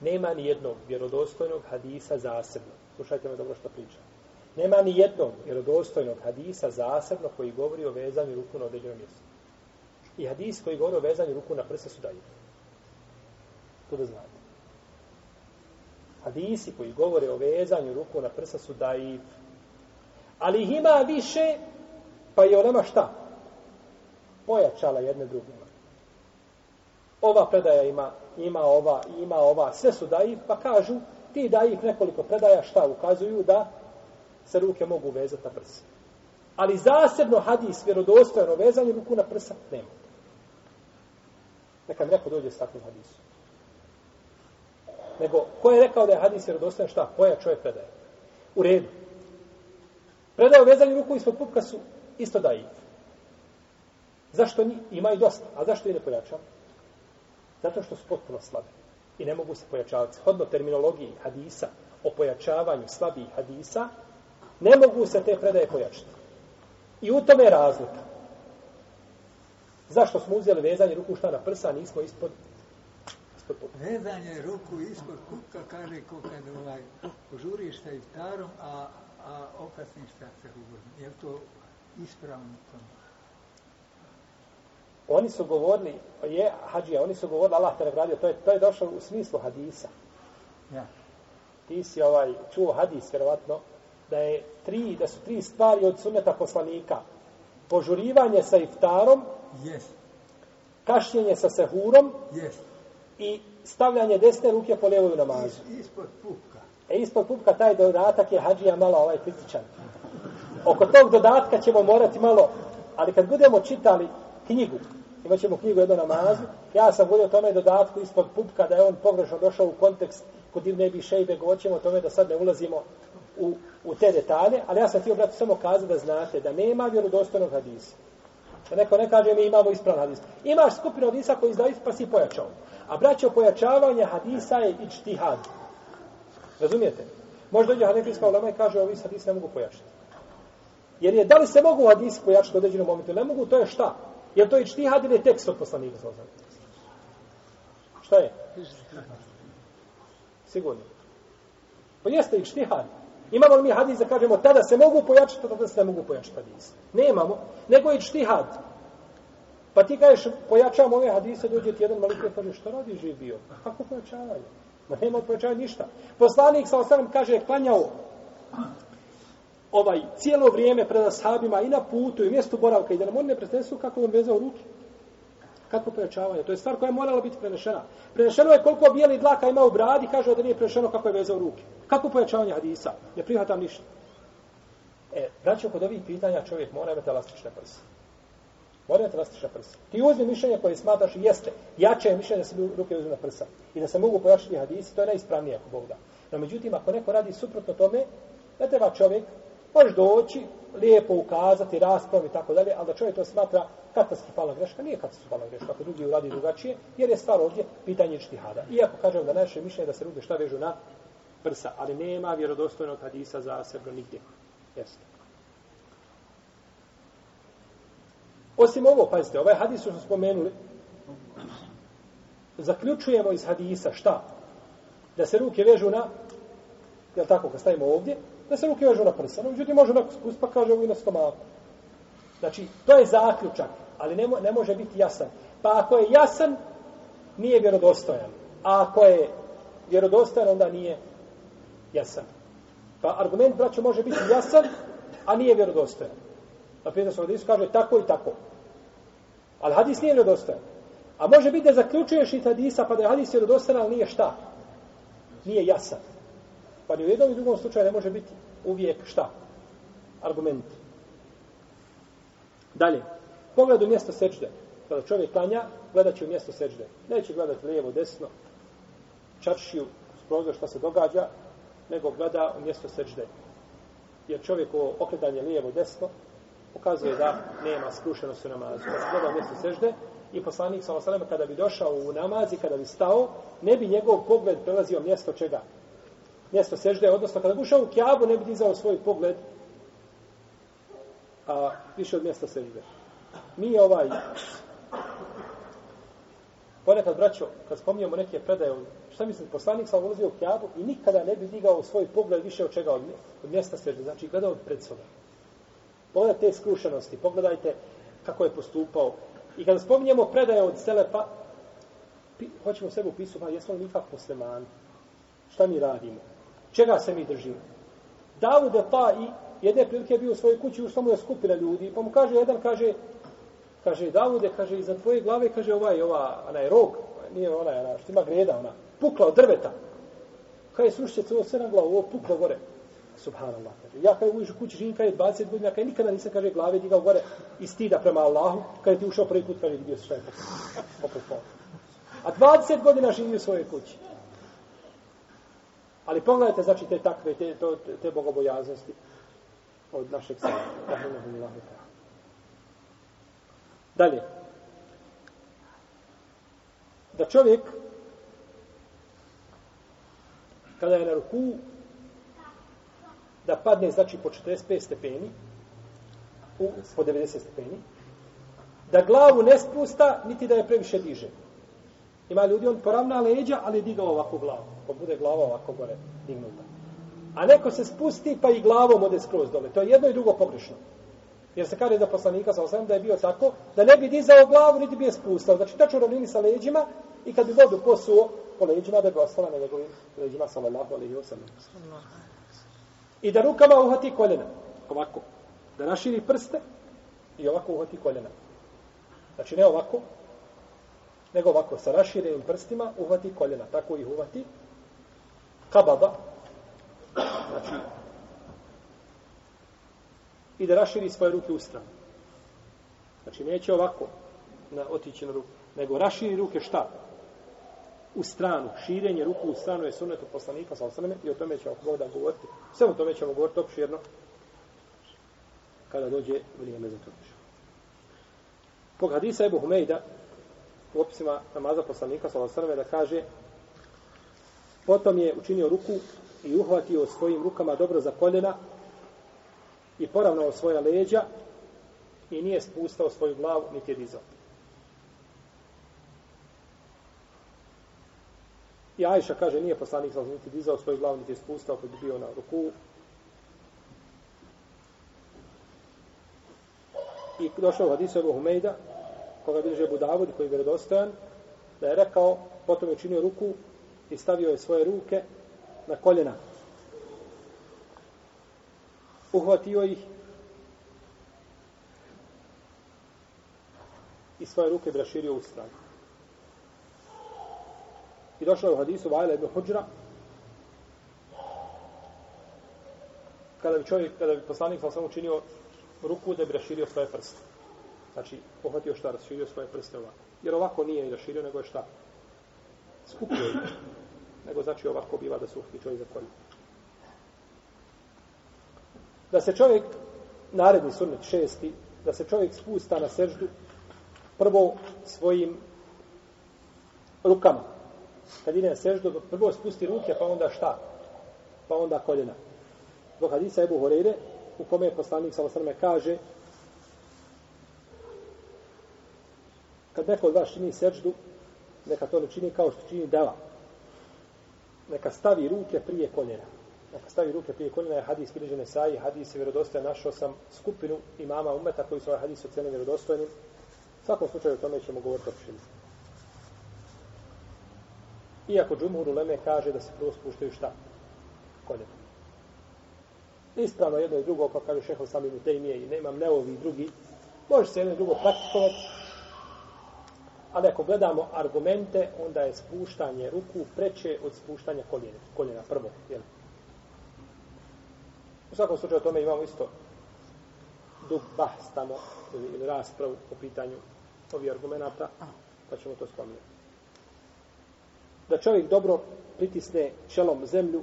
nema ni jednog vjerodostojnog hadisa zasebno. Slušajte me dobro što pričam. Nema ni jednog vjerodostojnog hadisa zasebno koji govori o vezanju ruku na određenom mjestu. I hadis koji govori o vezanju ruku na prsa su dalje. To da znate. Hadisi koji govore o vezanju ruku na prsa su dajiv. Ali ih ima više, pa je onama šta? Pojačala jedne drugima. Ova predaja ima, ima ova, ima ova, sve su dajiv, pa kažu, ti dajiv nekoliko predaja šta ukazuju da se ruke mogu vezati na prsa. Ali zasebno hadis, vjerodostojno vezanje ruku na prsa, nema. Neka mi neko dođe s takvim hadisom. Nego, ko je rekao da je hadis vjerodostojan, šta? Koja čovjek predaje? U redu. Predaje o vezanju ruku ispod pupka su isto da dajiv. Zašto ni? Ima i dosta. A zašto i ne pojačam? Zato što su potpuno slabi. I ne mogu se pojačavati. Hodno terminologiji hadisa o pojačavanju slabih hadisa, ne mogu se te predaje pojačati. I u tome je razlika. Zašto smo uzeli vezanje ruku šta na prsa, a nismo ispod, ispod pupka? Vezanje ruku ispod kupka kaže ko kad ovaj, požuriš sa iftarom, a, a okasniš sa sehurom. Je li to ispravno to? Oni su govorili, je, hađija, oni su govorili, Allah te nagradio, to je, to je došlo u smislu hadisa. Ja. Ti si ovaj, čuo hadis, vjerovatno, da je tri, da su tri stvari od sunneta poslanika. Požurivanje sa iftarom, Jes, kašnjenje sa sehurom jes. i stavljanje desne ruke po lijevoj namazu. Is, ispod pupka. E ispod pupka taj dodatak je hađija malo ovaj kritičan. Oko tog dodatka ćemo morati malo, ali kad budemo čitali knjigu, imat ćemo knjigu jednu namazu, ja sam govorio o tome dodatku ispod pupka, da je on pogrešno došao u kontekst kod Ibn Ebi Šejbe, govorit ćemo o tome da sad ne ulazimo u, u te detalje, ali ja sam ti obrati samo kazati da znate da nema vjerodostojnog hadisa. Da neko ne kaže mi imamo ispravan hadis. Imaš skupinu hadisa koji izdaju pa si pojačao. A braćo, pojačavanje hadisa je ičtihad. Razumijete? Možda dođe hanefijska ulema i kaže ovi hadisi ne mogu pojačati. Jer je, da li se mogu hadisi pojačati u određenom momentu? Ne mogu, to je šta? Je to ičtihad ili je tekst od poslanika? Šta je? Sigurno. Pa jeste ičtihad. Imamo li mi hadis da kažemo tada se mogu pojačati, tada se ne mogu pojačati hadis? Nemamo. Nego je ičtihad. Pa ti kažeš, pojačavam ove hadise, dođe ti jedan malik kaže, što radi živ bio? Kako pojačavanje? Ma nema pojačavanja ništa. Poslanik sa osanem kaže, klanjao ovaj cijelo vrijeme pred ashabima i na putu i mjestu boravka i da nam oni ne pretesu kako on vezao ruke. Kako pojačavanje? To je stvar koja je morala biti prenešena. Prenešeno je koliko bijeli dlaka ima u bradi, kaže da nije prenešeno kako je vezao ruke. Kako pojačavanje hadisa? Ne prihvatam ništa. E, braćo, kod ovih pitanja čovjek mora imati elastične prse. Mora imati elastične prse. Ti uzmi mišljenje koje smatraš i jeste. Jače je mišljenje da se ruke uzme na prsa. I da se mogu pojačati hadisi, to je najispravnije ako Bog da. No, međutim, ako neko radi suprotno tome, ne treba čovjek, možeš doći, lijepo ukazati, raspravi i tako dalje, ali da čovjek to smatra katastrofalna greška, nije katastrofalna greška, ako drugi uradi drugačije, jer je stvar ovdje pitanje čtihada. Iako kažem da naše mišljenje da se ruke šta vežu na prsa, ali nema vjerodostojnog hadisa za sebe nigdje. Jeste. Osim ovo, pazite, ovaj hadis što smo spomenuli, zaključujemo iz hadisa šta? Da se ruke vežu na, jel tako, kad stavimo ovdje, da se ruke vežu na prsa. No, međutim, može neko spust, pa kaže ovo i na stomaku. Znači, to je zaključak, ali ne, mo ne može biti jasan. Pa ako je jasan, nije vjerodostojan. A ako je vjerodostojan, onda nije jasan. Pa argument, braćo, može biti jasan, a nije vjerodostojan. Na primjer, sam hadisu kaže tako i tako. Ali hadis nije vjerodostojan. A može biti da zaključuješ iz hadisa, pa da je hadis vjerodostojan, ali nije šta? Nije jasan. Pa ni u jednom i drugom slučaju ne može biti uvijek šta? Argument. Dalje. Pogled u mjesto sečde. Kada čovjek klanja, gledat će u mjesto sečde. Neće gledati lijevo, desno, čaršiju, sprozo šta se događa, nego gleda u mjesto sečde. Jer čovjek ovo okretanje lijevo, desno, pokazuje da nema skrušenosti u namazu. Kada se gleda u mjesto sežde i poslanik sa osalema kada bi došao u namaz i kada bi stao, ne bi njegov pogled prelazio mjesto čega? Mjesto sežde, odnosno kada bi ušao u kjabu, ne bi dizao svoj pogled a, više od mjesta sežde. Mi ovaj ponekad, braćo, kad spominjamo neke predaje, šta mislim, poslanik sam ulazio u kjabu i nikada ne bi digao svoj pogled više od čega od, mjesta sežde, znači gledao pred sobom. Pogledajte te skrušenosti, pogledajte kako je postupao. I kada spominjemo predaje od Selefa, pi, hoćemo sebe upisu, pa jesmo li mi kako muslimani? Šta mi radimo? Čega se mi držimo? Davude pa i jedne prilike bio u svojoj kući, ušla mu je skupina ljudi, pa mu kaže, jedan kaže, kaže, Davude, kaže, iza tvoje glave, kaže, ovaj, ova, ona je rog, nije ona, ona, što ima greda, ona, pukla od drveta. Kaj je sušće celo sve na glavu, ovo puklo gore. Subhanallah. Kaže. Ja kaj uđeš u kući živim kaj je 20 godina, kaj nikada nisam, kaže, glave digao gore i stida prema Allahu, kada ti ušao prvi put, kaže, vidio se šta je A 20 godina živi u svojoj kući. Ali pogledajte, znači, te takve, te, to, te bogobojaznosti od našeg sada. Dalje. Da čovjek kada je na ruku da padne znači po 45 stepeni u, po 90 stepeni da glavu ne spusta niti da je previše diže ima ljudi on poravna leđa ali digao ovako glavu pa bude glava ovako gore dignuta a neko se spusti pa i glavom ode skroz dole to je jedno i drugo pogrešno jer se kaže da poslanika sa osam da je bio tako da ne bi dizao glavu niti bi je spustao znači tačno ravnini sa leđima i kad bi vodu posuo po leđima da bi ostala na njegovim leđima sallallahu alaihi wa sallam I da rukama uhvati koljena. Ovako. Da naširi prste i ovako uhvati koljena. Znači ne ovako, nego ovako, sa raširenim prstima uhvati koljena. Tako ih uhvati. Kababa. Znači, i da raširi svoje ruke u stranu. Znači, neće ovako na, otići na ruku, nego raširi ruke šta? U stranu. Širenje ruku u stranu je sunnetu poslanika sa osaname i o tome ćemo ako da govoriti. Sve o tome ćemo govoriti opširno kada dođe vrijeme za to. Kog hadisa Ebu Humejda u opisima namaza poslanika sa osaname da kaže potom je učinio ruku i uhvatio svojim rukama dobro za koljena i poravnao svoja leđa i nije spustao svoju glavu niti je dizao. I Ajša kaže, nije poslanik sa niti dizao svoju glavu, niti je spustao kad je bio na ruku. I došao u hadisu Ebu Humejda, koga bilježe Budavud, koji je vjerodostojan, da je rekao, potom je učinio ruku i stavio je svoje ruke na koljena. Uhvatio ih i svoje ruke bi raširio u stranu. I došlo je u hadisu Vajla ibn Huđra, kada bi čovjek, kada bi poslanik sa sam učinio ruku da bi raširio svoje prste. Znači, pohvatio šta, raširio svoje prste ovako. Jer ovako nije i raširio, nego je šta? Skupio ih. Nego znači ovako biva da se uhti čovjek za kolje. Da se čovjek, naredni sunnet šesti, da se čovjek spusta na seždu prvo svojim rukama. Kad ide na seždu, prvo spusti ruke, pa onda šta? Pa onda koljena. Dok hadisa Ebu Horeire, u kome je poslanik Salosrme kaže, kad neko od vas čini seždu, neka to ne čini kao što čini deva. Neka stavi ruke prije koljena. Neka stavi ruke prije koljena je hadis bilježene saji, hadis je vjerodostojan. Našao sam skupinu imama umeta koji su ovaj hadis ocenili vjerodostojnim. U svakom slučaju o tome ćemo govoriti opšinu. Iako džumhur uleme kaže da se prvo spuštaju šta? Koljena. Ispravno jedno i drugo, pa kaže šehol sami mu tejmije i nemam neovi drugi. Može se jedno i drugo praktikovati. Ali ako gledamo argumente, onda je spuštanje ruku preče od spuštanja koljena. Koljena prvo. Jel? U svakom slučaju o tome imamo isto dug bahs tamo ili, ili raspravu po pitanju ovih argumenta, pa ćemo to spomenuti. Da čovjek dobro pritisne čelom zemlju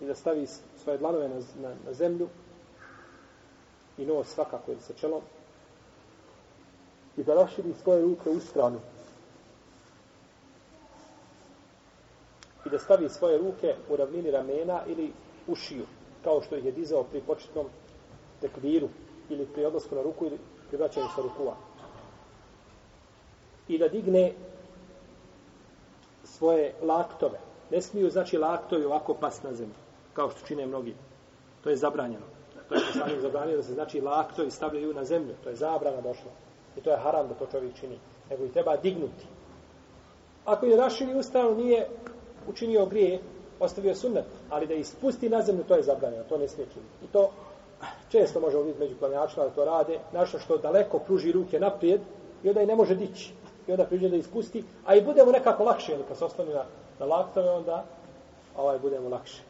i da stavi svoje dlanove na, na, na zemlju i nos svakako ili sa čelom i da raširi svoje ruke u stranu i da stavi svoje ruke u ravnini ramena ili u šiju kao što ih je dizao pri početnom tekviru ili pri odlasku na ruku ili pri vraćanju sa rukua i da digne svoje laktove. Ne smiju, znači, laktovi ovako pas na zemlju, kao što čine mnogi. To je zabranjeno. To je poslanik zabranio da se, znači, laktovi stavljaju na zemlju. To je zabrana došla. I to je haram da to čovjek čini. Nego ih treba dignuti. Ako je raširi ustanu, nije učinio grije, ostavio sunnet, ali da ispusti na zemlju, to je zabranjeno. To ne smije činiti. I to često možemo vidjeti među planjačima da to rade. Našto što daleko pruži ruke naprijed i onda i ne može dići i onda priđe da ispusti, a i budemo nekako lakše, jer kad se ostane na, na laktove, onda ovaj budemo lakše.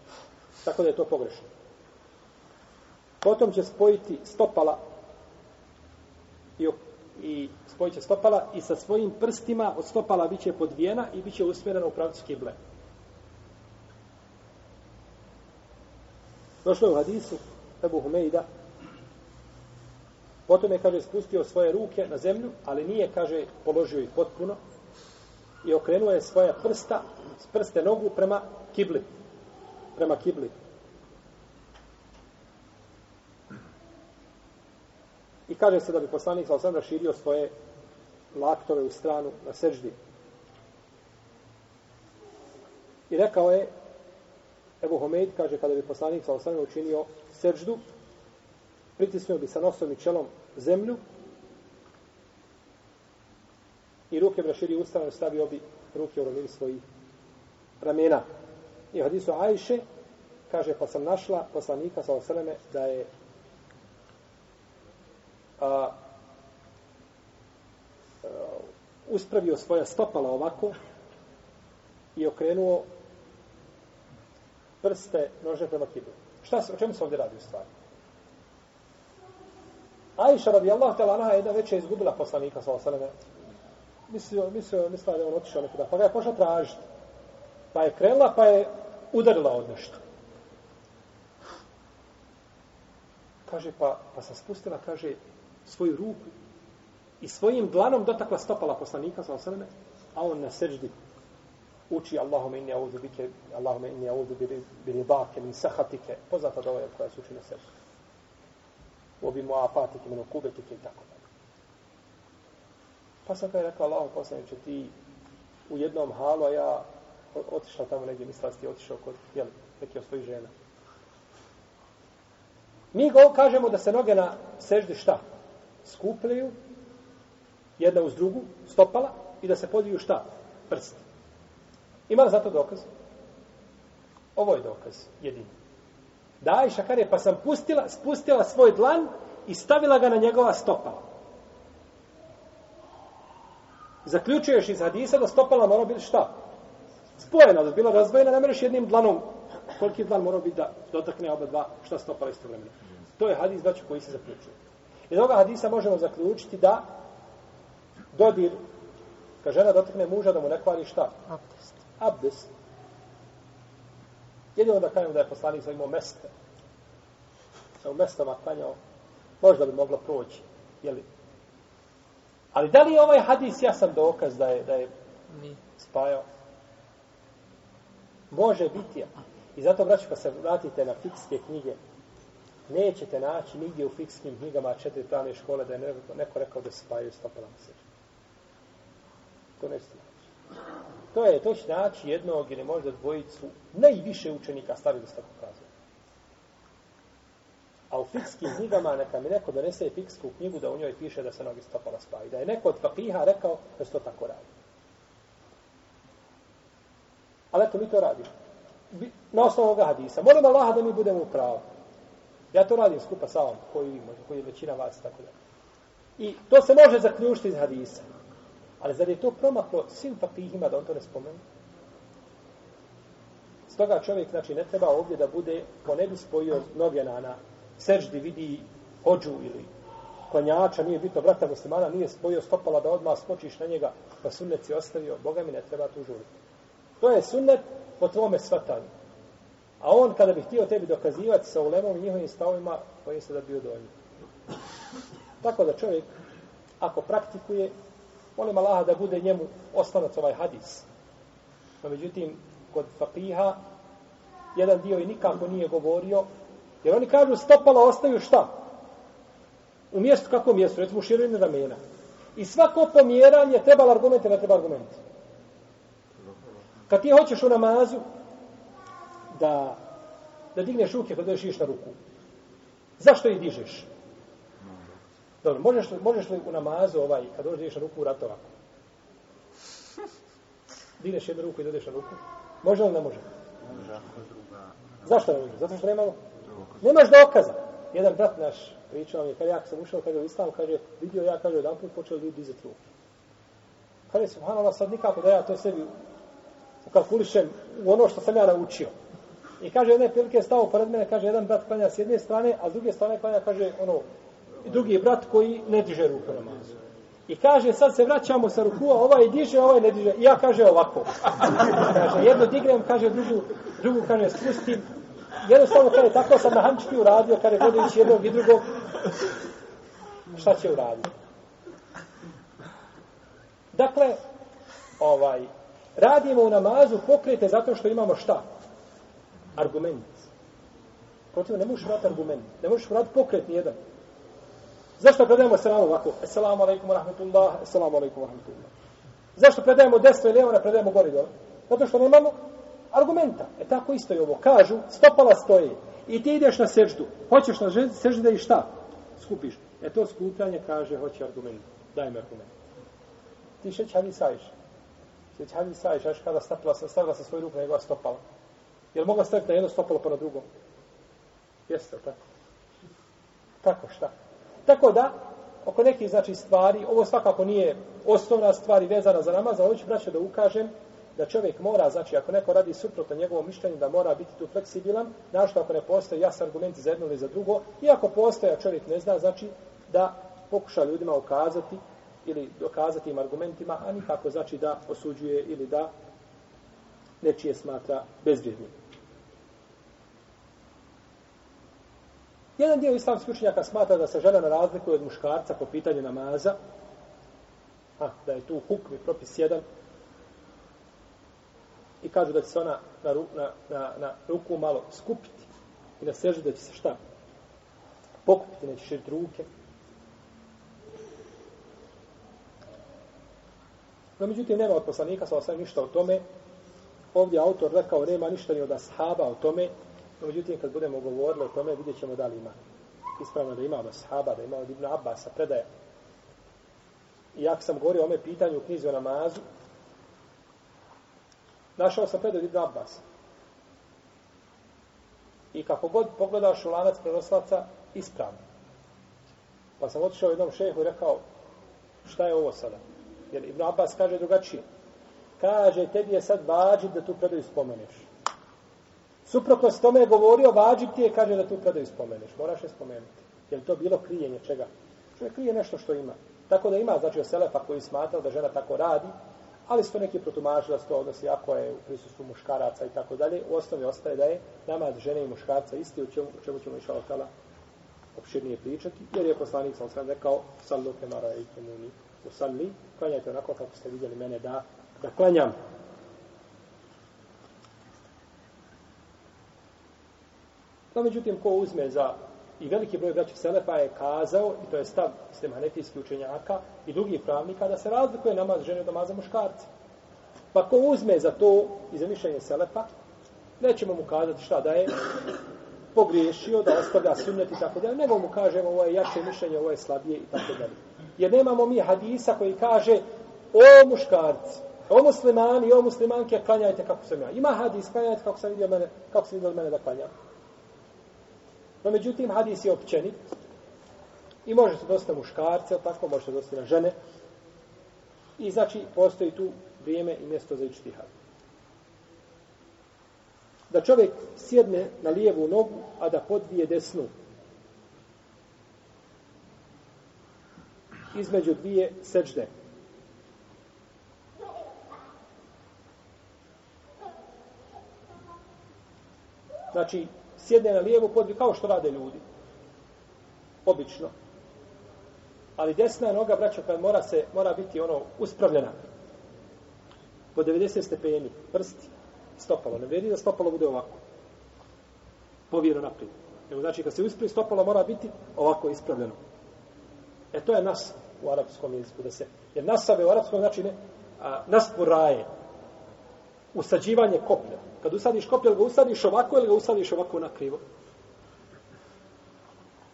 Tako da je to pogrešno. Potom će spojiti stopala i, i spojit će stopala i sa svojim prstima od stopala bit će podvijena i bit će usmjerena u pravcu kible. Došlo je u hadisu Ebu Humejda Potom je, kaže, spustio svoje ruke na zemlju, ali nije, kaže, položio ih potpuno i okrenuo je svoja prsta, prste nogu prema kibli. Prema kibli. I kaže se da bi poslanik sa osam raširio svoje laktove u stranu na seždi. I rekao je, Ebu Homeid kaže, kada bi poslanik sa osam učinio seždu, pritisnuo bi sa nosom i čelom zemlju i ruke braširi ustavno stavio bi ruke u rovini svojih ramena. I hadisu Ajše kaže, pa sam našla poslanika sa osaleme da je a, a, uspravio svoja stopala ovako i okrenuo prste nože prema kibli. Šta se, o čemu se ovdje radi u stvari? Aisha radijallahu ta'ala anha jedna večer je izgubila poslanika sa osaleme. Mislio, mislio, mislio da je on otišao nekuda. Pa ga je pošla tražiti. Pa je krenula, pa je udarila od nešto. Kaže, pa, pa sam spustila, kaže, svoju ruku i svojim dlanom dotakla stopala poslanika sa osaleme, a on na seždi uči Allahume inni auzu bike, Allahume inni auzu bi ridake, min sahatike, poznata dova je koja se uči na seždi. Obi mu apatike, min ukubetike i tako dalje. Pa sam kada je rekao, Allahu poslaniče, ti u jednom halu, a ja otišao tamo negdje, mislila ti otišao kod, jel, neki od svojih žena. Mi go kažemo da se noge na seždi šta? Skupljaju, jedna uz drugu, stopala, i da se podiju šta? Prst. Ima li za to dokaz? Ovo je dokaz, jedini. Da, i šakar je, pa sam pustila, spustila svoj dlan i stavila ga na njegova stopala. Zaključuješ iz hadisa da stopala mora biti šta? Spojena, da bila razvojena, ne mereš jednim dlanom. Koliki dlan mora biti da dotakne oba dva šta stopala isto vremena. To je hadis, znači, koji se zaključuje. Iz ovoga hadisa možemo zaključiti da dodir, kad žena dotakne muža, da mu ne kvari šta? Abdest. Abdest. Jedino da kažem da je poslanik imao meste. Sa u mestama klanjao, možda bi moglo proći. Jeli? Ali da li je ovaj hadis jasan dokaz da je, da je spajao? Može biti. I zato, braću, kad se vratite na fikske knjige, nećete naći nigdje u fikskim knjigama četiri pravne škole da je neko, neko rekao da se spajaju stopala na sežu. To nećete naći. To je, to će naći jednog ili možda dvojicu najviše učenika stavili da tako kazuje. A u fikskim knjigama neka mi neko donese fiksku knjigu da u njoj piše da se noge stopala spaju. Da je neko od fakiha rekao da se to tako radi. Ali eto, mi to radimo. Na osnovu ovoga hadisa. Molim Allaha da mi budemo u pravu. Ja to radim skupa sa ovom, koji možda, koji je većina vas tako da. I to se može zaključiti iz hadisa. Ali zar je to promaklo svim fakihima da on to ne spomenu? Stoga čovjek, znači, ne treba ovdje da bude, ko ne bi spojio noge na, na seždi, vidi hođu ili konjača, nije bitno, brata muslimana, nije spojio stopala da odmah skočiš na njega, pa sunnet si ostavio, Boga mi ne treba tu žuriti. To je sunnet po tvome svatanju. A on, kada bi htio tebi dokazivati sa ulemom i njihovim stavima, bojim se da bi bio donji. Tako da čovjek, ako praktikuje, molim Allaha da bude njemu ostanac ovaj hadis. No, međutim, kod fakiha, jedan dio i nikako nije govorio, jer oni kažu stopala ostaju šta? U mjestu, kako mjestu? Recimo u širini ramena. I svako pomjeranje treba argumente, ne treba argumente. Kad ti hoćeš u namazu da, da digneš ruke kad dođeš na ruku, zašto ih dižeš? Dobro, možeš li, možeš li u namazu ovaj, kad dođeš na ruku, urat ovako? Dineš jednu ruku i dođeš na ruku? Može li ne može? Zašto ne može? Zato što nemamo? Nemaš dokaza. Jedan brat naš pričao mi, je, kad ja sam ušao, kaže u islam, kaže, vidio ja, kaže, jedan put počeo ljudi dizati ruke. Kaže, subhanallah, sad nikako da ja to sebi ukalkulišem u ono što sam ja naučio. I kaže, jedne prilike je stao pored mene, kaže, jedan brat klanja s jedne strane, a s druge strane klanja, kaže, ono, i drugi brat koji ne diže ruku namazu. I kaže, sad se vraćamo sa ruku, a ovaj diže, ovaj ne diže. I ja kaže ovako. kaže, jedno dignem, kaže drugu, drugu kaže spustim. Jednostavno, kaže, tako sam na hančki uradio, kaže, gledajući jednog i drugog. Šta će uraditi? Dakle, ovaj, radimo u namazu pokrete zato što imamo šta? Argument. Protiv ne možeš vrati argument. Ne možeš vrati pokret nijedan. Zašto predajemo selam ovako? Assalamu alaikum wa rahmatullah, assalamu alaikum wa rahmatullah. Zašto predajemo desno i lijevo, ne predajemo gore i dole? Zato što nemamo argumenta. E tako isto i ovo. Kažu, stopala stoje. I ti ideš na seždu. Hoćeš na seždu da i šta? Skupiš. E to skupljanje kaže, hoće argument. Daj mi argument. Ti šeć hadis sajš. Šeć hadis sajš, aš kada stavila, stavila sa svoju ruku na njegova stopala. Jel mogla staviti na jedno stopalo pa na drugo? Jeste, tako? Tako, šta? Tako da, oko nekih znači stvari, ovo svakako nije osnovna stvar i vezana za namaz, ali ću braćo da ukažem da čovjek mora, znači ako neko radi suprotno njegovom mišljenju, da mora biti tu fleksibilan, našto ako ne postoje jasni argumenti za jedno ili za drugo, i ako postoje, a čovjek ne zna, znači da pokuša ljudima ukazati ili dokazati im argumentima, a nikako znači da osuđuje ili da nečije smatra bezvrijednim. Jedan dio islamskih učenjaka smatra da se žena na razliku od muškarca po pitanju namaza, a, da je tu hukmi propis jedan, i kažu da će se ona na, ru, na, na, na ruku malo skupiti i da seže da će se šta? Pokupiti, neće širiti ruke. No, međutim, nema od poslanika, sa osam ništa o tome. Ovdje autor rekao, nema ništa ni od ashaba o tome. No, međutim, kad budemo govorili o tome, vidjet ćemo da li ima. Ispravno da ima od sahaba, da ima od Ibn Abbasa predaje. I ako sam govorio o ome pitanju u knjizi o namazu, našao sam predaj Ibn Abbas. I kako god pogledaš u lanac prenoslaca, ispravno. Pa sam otišao jednom šehu i rekao, šta je ovo sada? Jer Ibn Abbas kaže drugačije. Kaže, tebi je sad vađi da tu predaju spomeneš. Suprotno s tome je govorio, vađib ti je, kaže da tu predaju spomeneš. Moraš je spomenuti. Jer to bilo krijenje čega? Čovjek krije nešto što ima. Tako da ima, znači, Selefa koji smatrao da žena tako radi, ali su to neki protumažili da se to odnosi ako je u prisustvu muškaraca i tako dalje. U osnovi ostaje da je namaz žene i muškarca isti, u čemu, u čemu ćemo išao tala opširnije pričati, jer je poslanik sam sam rekao, sallu kemara i kemuni u salli, klanjajte onako kako ste vidjeli mene da, da klanjam. No, međutim, ko uzme za i veliki broj braća Selefa je kazao, i to je stav sistem hanefijskih učenjaka i drugih pravnika, da se razlikuje namaz žene od namaza muškarca. Pa ko uzme za to i za mišljenje Selefa, nećemo mu kazati šta da je pogriješio, da ostavlja sunnet i tako dalje, nego mu kažemo ovo je jače mišljenje, ovo je slabije i tako dalje. Jer nemamo mi hadisa koji kaže o muškarci, o muslimani, o muslimanke, klanjajte kako sam ja. Ima hadis, klanjajte kako sam vidio mene, kako sam vidio mene da klanjam. No, međutim, hadis je općenit i može se dosta muškarce, tako može se dosta na žene. I znači, postoji tu vrijeme i mjesto za ičtihad. Da čovjek sjedne na lijevu nogu, a da podvije desnu. Između dvije sečde. Znači, sjedne na lijevu podvi kao što rade ljudi. Obično. Ali desna noga, braćo, kad mora se, mora biti ono uspravljena. Po 90 stepeni, prsti, stopalo. Ne vidi da stopalo bude ovako. Povijeno naprijed. Nego znači, kad se uspravi stopalo, mora biti ovako ispravljeno. E to je nas u arapskom jeziku. Da se, jer nasave u arapskom znači ne, a, nas poraje. Usađivanje koplja. Kad usadiš koplje, ga usadiš ovako ili ga usadiš ovako na krivo?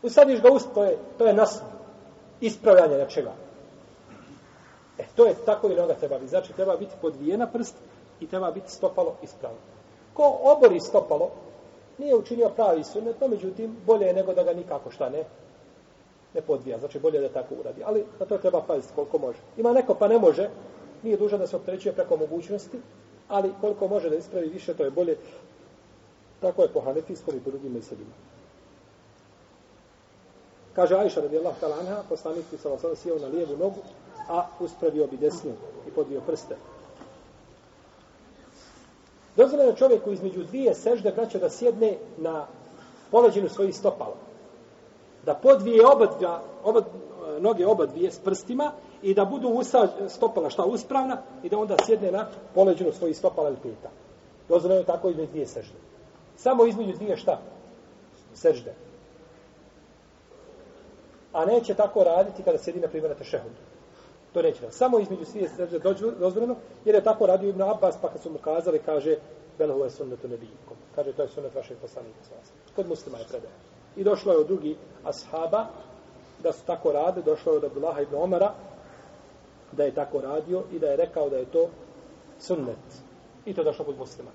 Usadiš ga ust, to je, to je nas ispravljanje nečega. E, to je tako i noga treba biti. Znači, treba biti podvijena prst i treba biti stopalo ispravno. Ko obori stopalo, nije učinio pravi sunet, no međutim, bolje je nego da ga nikako šta ne, ne podvija. Znači, bolje da tako uradi. Ali na to treba paziti koliko može. Ima neko pa ne može, nije dužan da se opterećuje preko mogućnosti, ali koliko može da ispravi više, to je bolje. Tako je po hanefijskom i po drugim meselima. Kaže Ajša radijallahu ta'ala anha, poslanik bi sallallahu alejhi sjeo na lijevu nogu, a uspravio bi desnu i podvio prste. Dozvoljeno je čovjeku između dvije sežde braća da sjedne na poleđinu svojih stopala. Da podvije oba, oba, noge oba dvije s prstima i da budu usa, stopala šta uspravna i da onda sjedne na poleđinu svojih stopala ili pita. Dozvoljeno je tako između dvije sežde. Samo između dvije šta? Sežde. A neće tako raditi kada sjedi na primjer na tešehudu. To neće raditi. Samo između dvije sežde dozvoljeno, jer je tako radio Ibn Abbas, pa kad su mu kazali, kaže, Belhu je sunnetu nebijikom. Kaže, to je sunnet vašeg poslanika. Kod muslima je predaje. I došlo je od drugi ashaba, da su tako rade, došlo je od Abdullaha ibn Omara, da je tako radio i da je rekao da je to sunnet. I to je došlo kod muslima.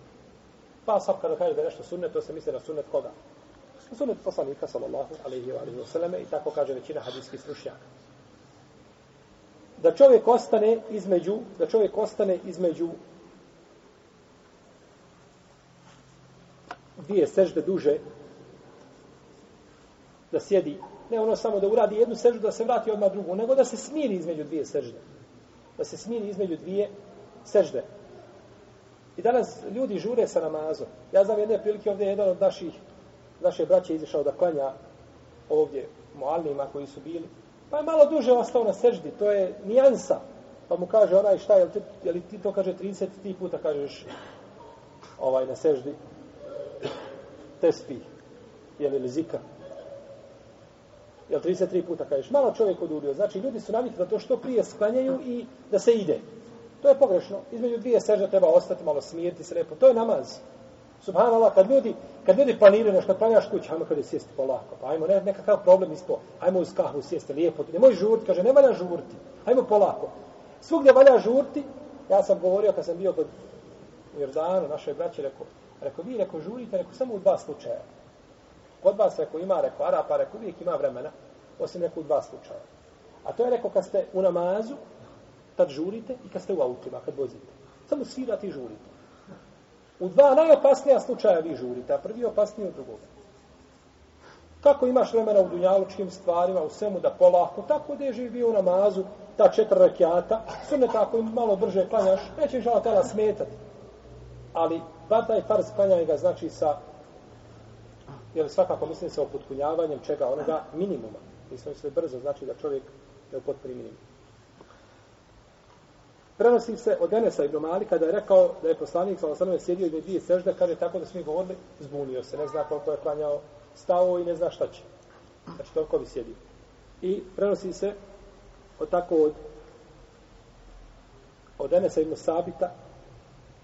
Pa sad kada kaže da je nešto sunnet, to se misli na sunnet koga? Sunnet poslanika, sallallahu alaihi wa alaihi wa i tako kaže većina hadijskih stručnjaka. Da čovjek ostane između, da čovjek ostane između dvije sežde duže, da sjedi, ne ono samo da uradi jednu seždu, da se vrati odmah drugu, nego da se smiri između dvije sežde. Da se smiri između dvije sežde. I danas ljudi žure sa namazom. Ja znam jedne prilike ovdje jedan od naših, naše braće izišao da klanja ovdje mualnima koji su bili. Pa je malo duže ostao na seždi, to je nijansa. Pa mu kaže onaj šta, je li ti, je li ti to kaže 30 ti puta kažeš ovaj na seždi tespi, je li zika. Jel 33 puta kažeš, malo čovjek odurio. Znači ljudi su navikli da to što prije sklanjaju i da se ide. To je pogrešno. Između dvije sežda treba ostati, malo smiriti se lepo. To je namaz. Subhanallah, kad ljudi, kad ljudi planiraju nešto, planjaš kući, ajmo kada sjesti polako. Pa ajmo, ne, nekakav problem isto. Ajmo uz kahvu sjesti lijepo. Ne moj žurti, kaže, ne valja žurti. Ajmo polako. Svugdje valja žurti. Ja sam govorio kad sam bio kod Jordanu, našoj braći, rekao, rekao, vi, rekao, žurite, rekao, samo u dva slučaja. Kod vas, reko, ima, reko, Arapa, reko, uvijek ima vremena, osim reko, u dva slučaja. A to je reko, kad ste u namazu, tad žurite i kad ste u autima, kad vozite. Samo svirate i žurite. U dva najopasnija slučaja vi žurite, a prvi je opasniji od drugog. Kako imaš vremena u dunjalučkim stvarima, u svemu da polako, tako da je živio u namazu, ta četiri rakijata, sve tako malo brže klanjaš, neće im žala tela smetati. Ali, bar taj farz klanjaj ga znači sa, jer svakako mislim se o potpunjavanjem čega onoga minimuma. Mislim se brzo, znači da čovjek je u potpuni minimum prenosi se od Enesa ibn Mali kada je rekao da je poslanik sa osanom sjedio i dvije sežde, kaže tako da smo mi govorili, zbunio se, ne zna koliko je klanjao stao i ne zna šta će. Znači toliko bi sjedio. I prenosi se od tako od od Enesa ibn Sabita,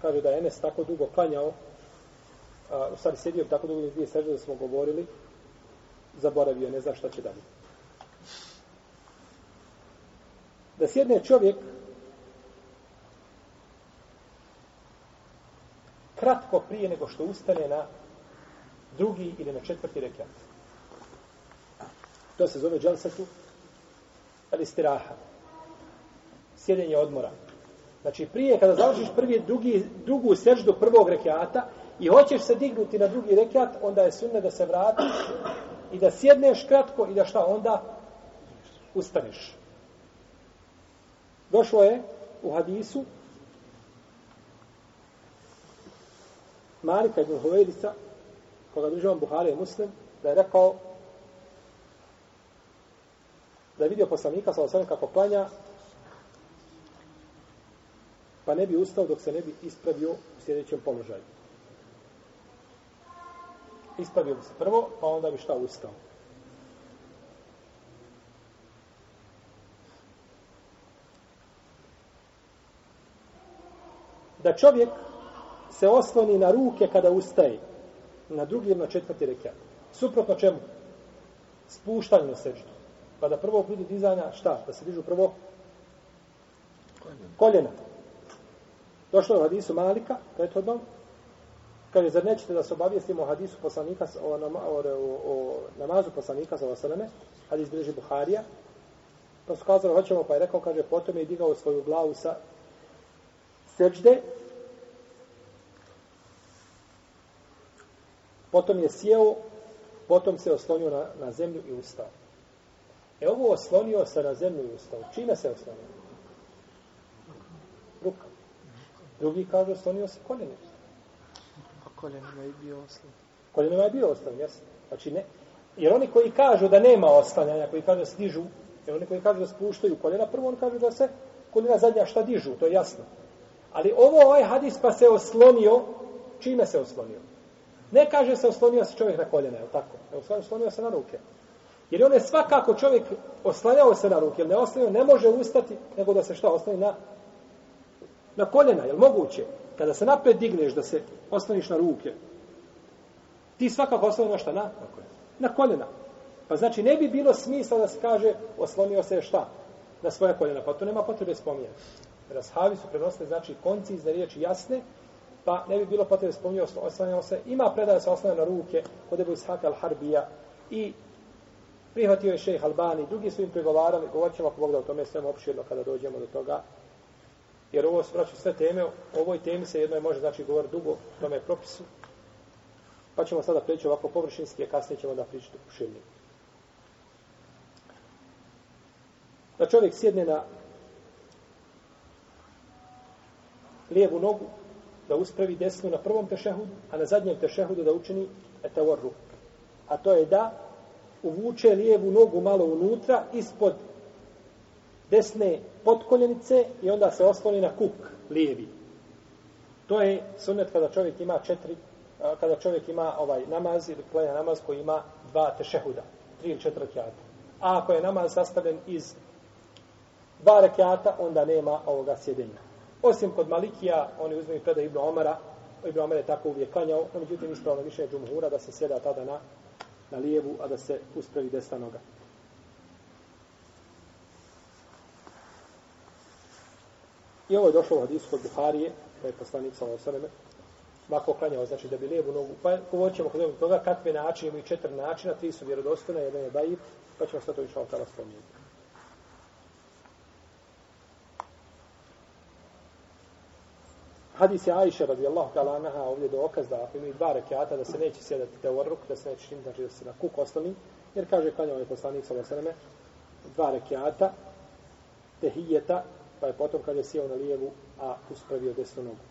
kaže da je Enes tako dugo klanjao, a, u stvari sjedio tako dugo i dvije sežde da smo govorili, zaboravio, ne zna šta će dalje. Da sjedne čovjek kratko prije nego što ustane na drugi ili na četvrti rekat. To se zove dželsatu ali stiraha. Sjedenje odmora. Znači prije kada završiš prvi drugi, drugu seždu prvog rekiata i hoćeš se dignuti na drugi rekiat, onda je sunne da se vratiš i da sjedneš kratko i da šta onda ustaneš. Došlo je u hadisu Malika ibn Huvejdisa, koga država Buhari je Muslim, da je rekao da je vidio poslanika sa osvrame kako klanja, pa ne bi ustao dok se ne bi ispravio u sljedećem položaju. Ispravio bi se prvo, pa onda bi šta ustao. Da čovjek se osloni na ruke kada ustaje. Na drugi ili na četvrti rekiat. Suprotno čemu? Spuštanje na seždu. Pa da prvo budu dizanja, šta? Da se dižu prvo? Koljena. Došlo je u hadisu Malika, prethodno. Kaže, zar nećete da se obavijestimo o hadisu poslanika, o, nama, o, o, o namazu poslanika za osaleme, hadis bilježi Buharija. Pa su kazali, hoćemo, pa je rekao, kaže, potom je digao svoju glavu sa seđde, Potom je sjeo, potom se oslonio na, na zemlju i ustao. E ovo oslonio se na zemlju i ustao. Čime se oslonio? Ruka. Drugi kaže oslonio se koljenom. Koljenima je bio oslon. Koljenima je bio oslon, jasno. Znači ne. Jer oni koji kažu da nema oslanjanja, koji kažu da se dižu, jer oni koji kažu da spuštaju koljena, prvo on kaže da se koljena zadnja šta dižu, to je jasno. Ali ovo ovaj hadis pa se oslonio, čime se oslonio? Ne kaže se oslonio se čovjek na koljena, je li tako? Ne oslonio se na ruke. Jer on je svakako čovjek oslanjao se na ruke, jer ne oslonio, ne može ustati, nego da se šta osloni na, na koljena, je li moguće? Kada se napred digneš da se osloniš na ruke, ti svakako na šta? Na, na koljena. Pa znači ne bi bilo smisla da se kaže oslonio se šta? Na svoje koljena. Pa to nema potrebe spominjati. Rashavi su prenosili, znači, konci iz riječi jasne, Pa ne bi bilo potrebe spominjao oslanjao se. Ima predaje se oslanja na ruke kod Ebu Ishaq al-Harbija i prihvatio je šejh Albani. Drugi su im pregovarali. Govorit ćemo ako Bog da o tome sve opširno kada dođemo do toga. Jer ovo se vraću sve teme. O ovoj temi se jedno je može znači govor dugo tome tome propisu. Pa ćemo sada preći ovako površinski, a kasnije ćemo da pričati u širnju. Da čovjek sjedne na lijevu nogu, da uspravi desnu na prvom tešehudu, a na zadnjem tešehudu da učini etavorru. A to je da uvuče lijevu nogu malo unutra, ispod desne potkoljenice i onda se osloni na kuk lijevi. To je sunnet kada čovjek ima četiri, kada čovjek ima ovaj namaz ili klanja namaz koji ima dva tešehuda, tri ili četiri rekiata. A ako je namaz sastavljen iz dva rekiata, onda nema ovoga sjedenja. Osim kod Malikija, oni uzmeju predaj Ibn Omara, Ibn Omer je tako uvijek klanjao, no međutim ispravno više je džumhura da se sjeda tada na, na lijevu, a da se uspravi desna noga. I ovo je došlo u hadisu kod Buharije, da je poslanik sa Osaleme, ovako klanjao, znači da bi lijevu nogu, pa govorit ćemo kod toga kakve načine, imaju četiri načina, tri su vjerodostojne, jedan je dajiv, pa ćemo sve to išao tada spomenuti. Hadis je Aisha radijallahu ta'ala anaha ovdje dokaz da ako imaju dva rekiata da se neće sjedati te orruk, da se neće činiti, znači da se na kuk ostali, jer kaže klanjao je poslanik sa vasreme dva rekiata, tehijeta, pa je potom kad je sjeo na lijevu, a uspravio desnu nogu.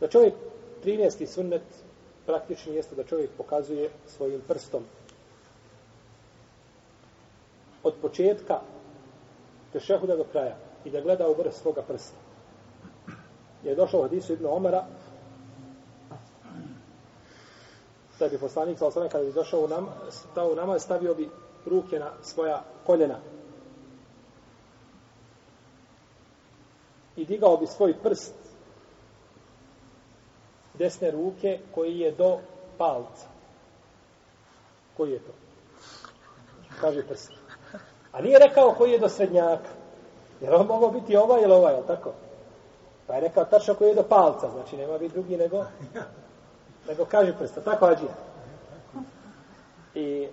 Da čovjek 13. sunnet praktični jeste da čovjek pokazuje svojim prstom od početka tešehuda do kraja i da gleda u vrh svoga prsta je došao u hadisu Ibnu Omara da bi poslanik sa osnovne kada bi došao u nam, stao u nama, stavio bi ruke na svoja koljena. I digao bi svoj prst desne ruke koji je do palca. Koji je to? Kaže prst. A nije rekao koji je do srednjaka. Jer on mogao biti ovaj ili ovaj, je tako? Pa je rekao tačno koji je do palca, znači nema biti drugi nego, nego kaže prsta, tako ađija. I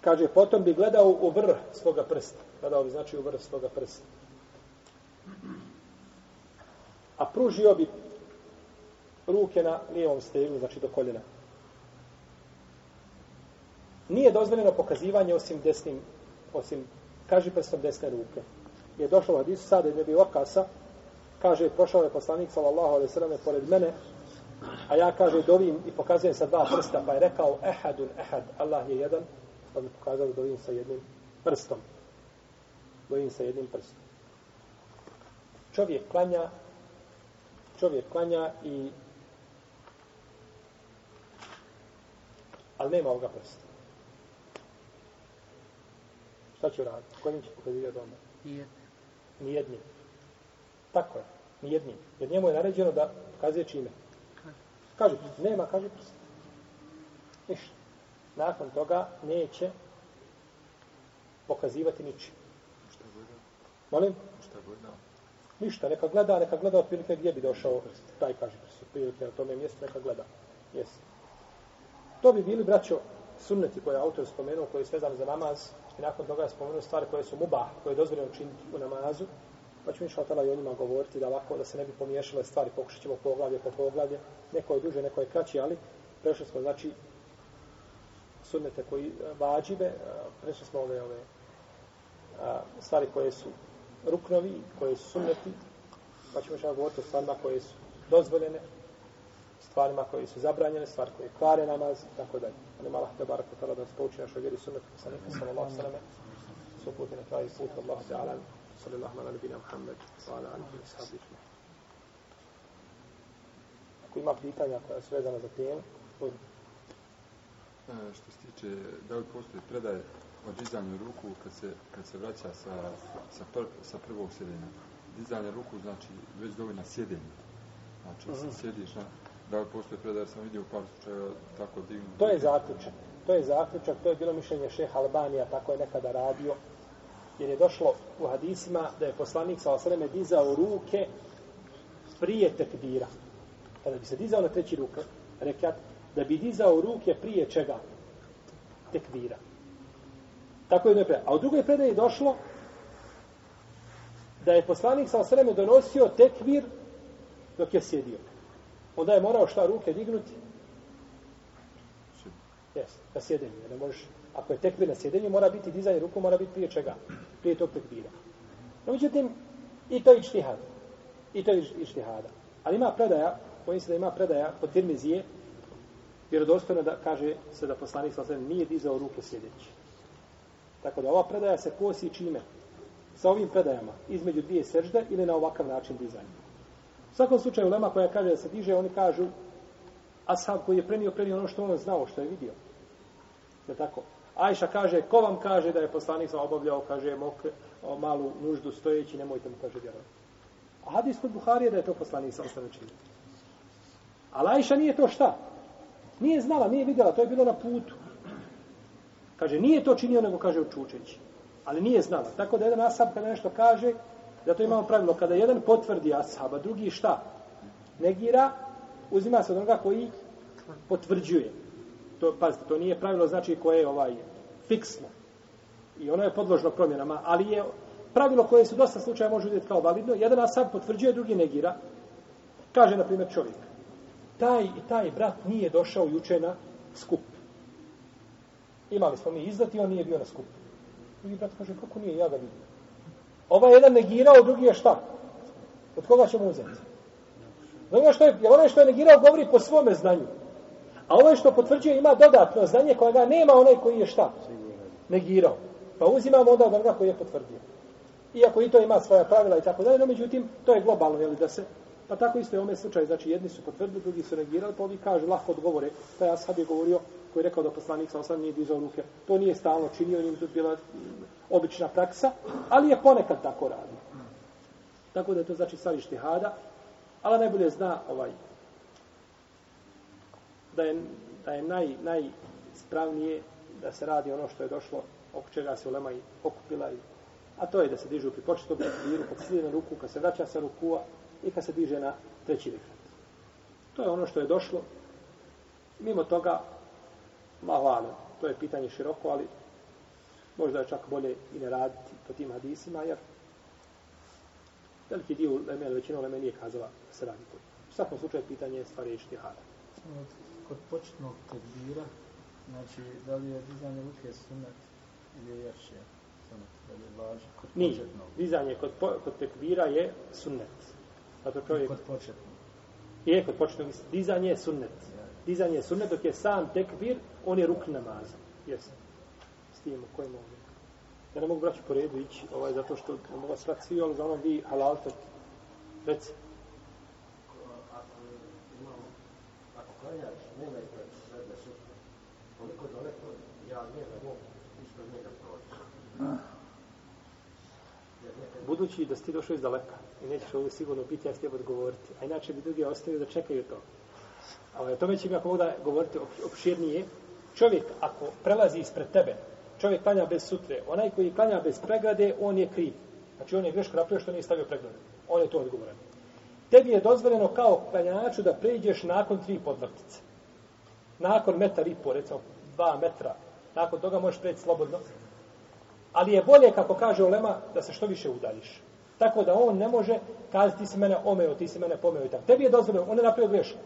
kaže, potom bi gledao u vrh svoga prsta. Gledao bi, znači, u vrh svoga prsta. A pružio bi ruke na lijevom stegnu, znači do koljena. Nije dozvoljeno pokazivanje osim desnim, osim kaži prstom desne ruke. Je došlo u hadisu sada je bio okasa, kaže, prošao je poslanik sallallahu alaihi sallam pored mene, a ja kaže, dovim i pokazujem sa dva prsta, pa je rekao, ehadun ehad, Allah je jedan, pa mi pokazao da dovim sa jednim prstom. Dovim sa jednim prstom. Čovjek klanja, čovjek klanja i ali nema ovoga prsta. Šta će raditi? Kojim će pokazivati doma? Nijednim. Nijednim. Tako je. Nijednim. Jer njemu je naređeno da kazuje čime. Kaže, nema, kaže prst. Ništa. Nakon toga neće pokazivati ničim. Šta gleda? Molim? Šta gleda? Ništa, neka gleda, neka gleda otprilike gdje bi došao taj kaže prst. Otprilike na tome mjestu neka gleda. Jesi. To bi bili, braćo, sunneti koje je autor spomenuo, koji je svezan za namaz, i nakon toga je spomenuo stvari koje su mubah, koje je dozvoljeno činiti u namazu, Pa ćemo inša tada i o njima govoriti da ovako da se ne bi pomiješale stvari, pokušat ćemo poglavlje po poglavlje. Neko je duže, neko je kraći, ali prešli smo, znači, sunnete koji e, vađive, e, prešli smo ove, ove a, stvari koje su ruknovi koje su sunneti, pa ćemo šta govoriti o stvarima koje su dozvoljene, stvarima koje su zabranjene, stvar koje kvare namaz, tako dalje. Ali malah te barak tala da nas pouči našo vjeri sunnet, sa nekim sa Allah su puti na kraju put, Allah te alam, sallallahu ala nabina Muhammed, sa ala alihi i sahabi Ako ima pitanja koja su vezana za temu, e, što se tiče, da li postoji predaje o dizanju ruku kad se, kad se vraća sa, sa, pr, sa prvog sjedenja? Dizanje ruku znači već dovoljno sjedenje. Znači, mm -hmm. sjediš na, da li postoji predaj, jer sam vidio par slučaja tako divno. To je zaključak. To je zaključak, to je bilo mišljenje šeha Albanija, tako je nekada radio jer je došlo u hadisima da je poslanik sa osreme dizao ruke prije tekbira. Kada bi se dizao na treći ruk, rekat, da bi dizao ruke prije čega? Tekbira. Tako je jednoj predaji. A u drugoj predaji je došlo da je poslanik sa osreme donosio tekvir dok je sjedio. Onda je morao šta ruke dignuti? Jes, na sjedenju. Ne možeš, ako je tekvir na sjedenju, mora biti dizanje ruku, mora biti prije čega? Prije tog tekvira. No, međutim, i to je ištihad. I to je ištihada. Ali ima predaja, bojim se da ima predaja od Tirmizije, vjerodostojno da kaže se da poslanik sa osreme nije dizao ruke sjedeći. Tako da ova predaja se kosi čime? Sa ovim predajama, između dvije sežde ili na ovakav način dizanja. U svakom slučaju, Lema koja kaže da se diže, oni kažu Ashab koji je prenio, prenio ono što on znao, što je vidio. Je tako? Ajša kaže, ko vam kaže da je poslanik sam obavljao, kaže, mokre, o, malu nuždu stojeći, nemojte mu, kaže, vjerovati. A hadis kod Buhari je da je to poslanik sam ostane činio. Ali Ajša nije to šta? Nije znala, nije vidjela, to je bilo na putu. Kaže, nije to činio, nego kaže učučeći. Ali nije znala. Tako da jedan ashab kada nešto kaže, da to imamo pravilo, kada jedan potvrdi ashaba, drugi šta? Negira, uzima se od onoga koji potvrđuje. To, pazite, to nije pravilo znači koje je ovaj fiksno. I ono je podložno promjenama, ali je pravilo koje su dosta slučaja može vidjeti kao validno. Jedan ashab potvrđuje, drugi negira. Kaže, na primjer, čovjek. Taj i taj brat nije došao juče na skup. Imali smo mi izdati, on nije bio na skupu. Drugi brat kaže, kako nije, ja ga vidim. Ovaj jedan negirao, drugi je šta? Od koga ćemo uzeti? Ono što je, onaj što je negirao govori po svome znanju. A ovo što potvrđuje ima dodatno znanje kojega nema onaj koji je šta? Negirao. Pa uzimamo onda od onoga koji je potvrdio. Iako i to ima svoja pravila i tako dalje, no međutim, to je globalno, jel, da se Pa tako isto je ome slučaj, znači jedni su potvrdili, drugi su negirali, pa ovi kažu, lahko odgovore. Taj ashab je govorio, koji je rekao da poslanik sa osam nije dizao ruke. To nije stalno činio, nije to bila obična praksa, ali je ponekad tako radio. Tako da je to znači stvari hada, ali najbolje zna ovaj, da je, da je naj, najspravnije da se radi ono što je došlo oko čega se ulema i okupila i a to je da se dižu pri početom takbiru, kad se na ruku, kad se vraća sa rukua, i kad se diže na treći rekat. To je ono što je došlo. Mimo toga, mahvalno, to je pitanje široko, ali možda je čak bolje i ne raditi po tim hadisima, jer veliki dio Lemena, većina Lemena nije kazala da se radi po U svakom slučaju, pitanje je stvari štihada. Kod početnog tekbira, znači, da li je dizanje ruke sunet ili je jerše sunet, da li je važno kod početnog? Nije, dizanje kod, kod tekbira je sunnet. Zato čovjek... Kod početnog. Je, kod početnog. Dizanje je sunnet. Dizanje je sunnet, dok je sam tekbir, on je rukni namaz. Jesi. S tim u kojem ovdje. Ja ne mogu braći po redu ići, ovaj, zato što ne mogu svati svi, ali za ono vi halal to. Reci. Ako klanjaš, nema i sredne sutra. Koliko daleko ja njega mogu ispred njega proći. Budući da si ti došao iz daleka, i nećeš ovo sigurno biti, ja s tebi odgovoriti. A inače bi drugi ostali da čekaju to. A ovaj, o tome će mi ako mogu da govoriti opširnije. Čovjek ako prelazi ispred tebe, čovjek klanja bez sutre, onaj koji klanja bez pregrade, on je kriv. Znači on je greško napravio što nije stavio pregrade. On je to odgovoran. Tebi je dozvoljeno kao klanjaču da pređeš nakon tri podvrtice. Nakon metar i po, recimo dva metra. Nakon toga možeš preći slobodno. Ali je bolje, kako kaže Olema, da se što više udaljiš. Tako da on ne može kazati ti si mene omeo, ti si mene pomeo i tako. Tebi je dozvoljeno, on je napravio grešku.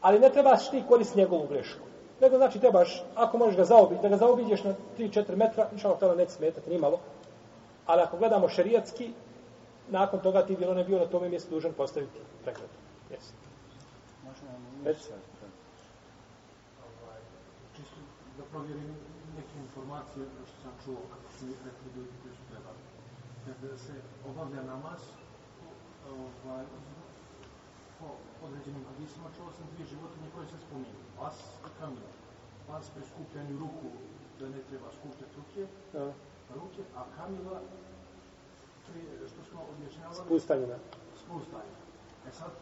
Ali ne trebaš ti koristiti njegovu grešku. Nego znači trebaš, ako možeš ga zaobići, da ga zaobiđeš na 3-4 metra, inša Allah neće smetati, ni malo. Ali ako gledamo šerijatski, nakon toga ti bilo ne bio na tome mjestu dužan postaviti pregled. Jesi. Možemo Reci. Čisto da provjerim neke informacije što sam čuo kako su rekli ljudi koji su trebali kada se obavlja namaz ovaj, po određenim hadisima, čuo sam dvije životinje koje se spominju. Vas i kamila. Vas pri skupljanju ruku, da ne treba skupljati ruke, Ja. ruke, a kamila pri, što smo objašnjavali... Spustanje na. Spustanje. E sad,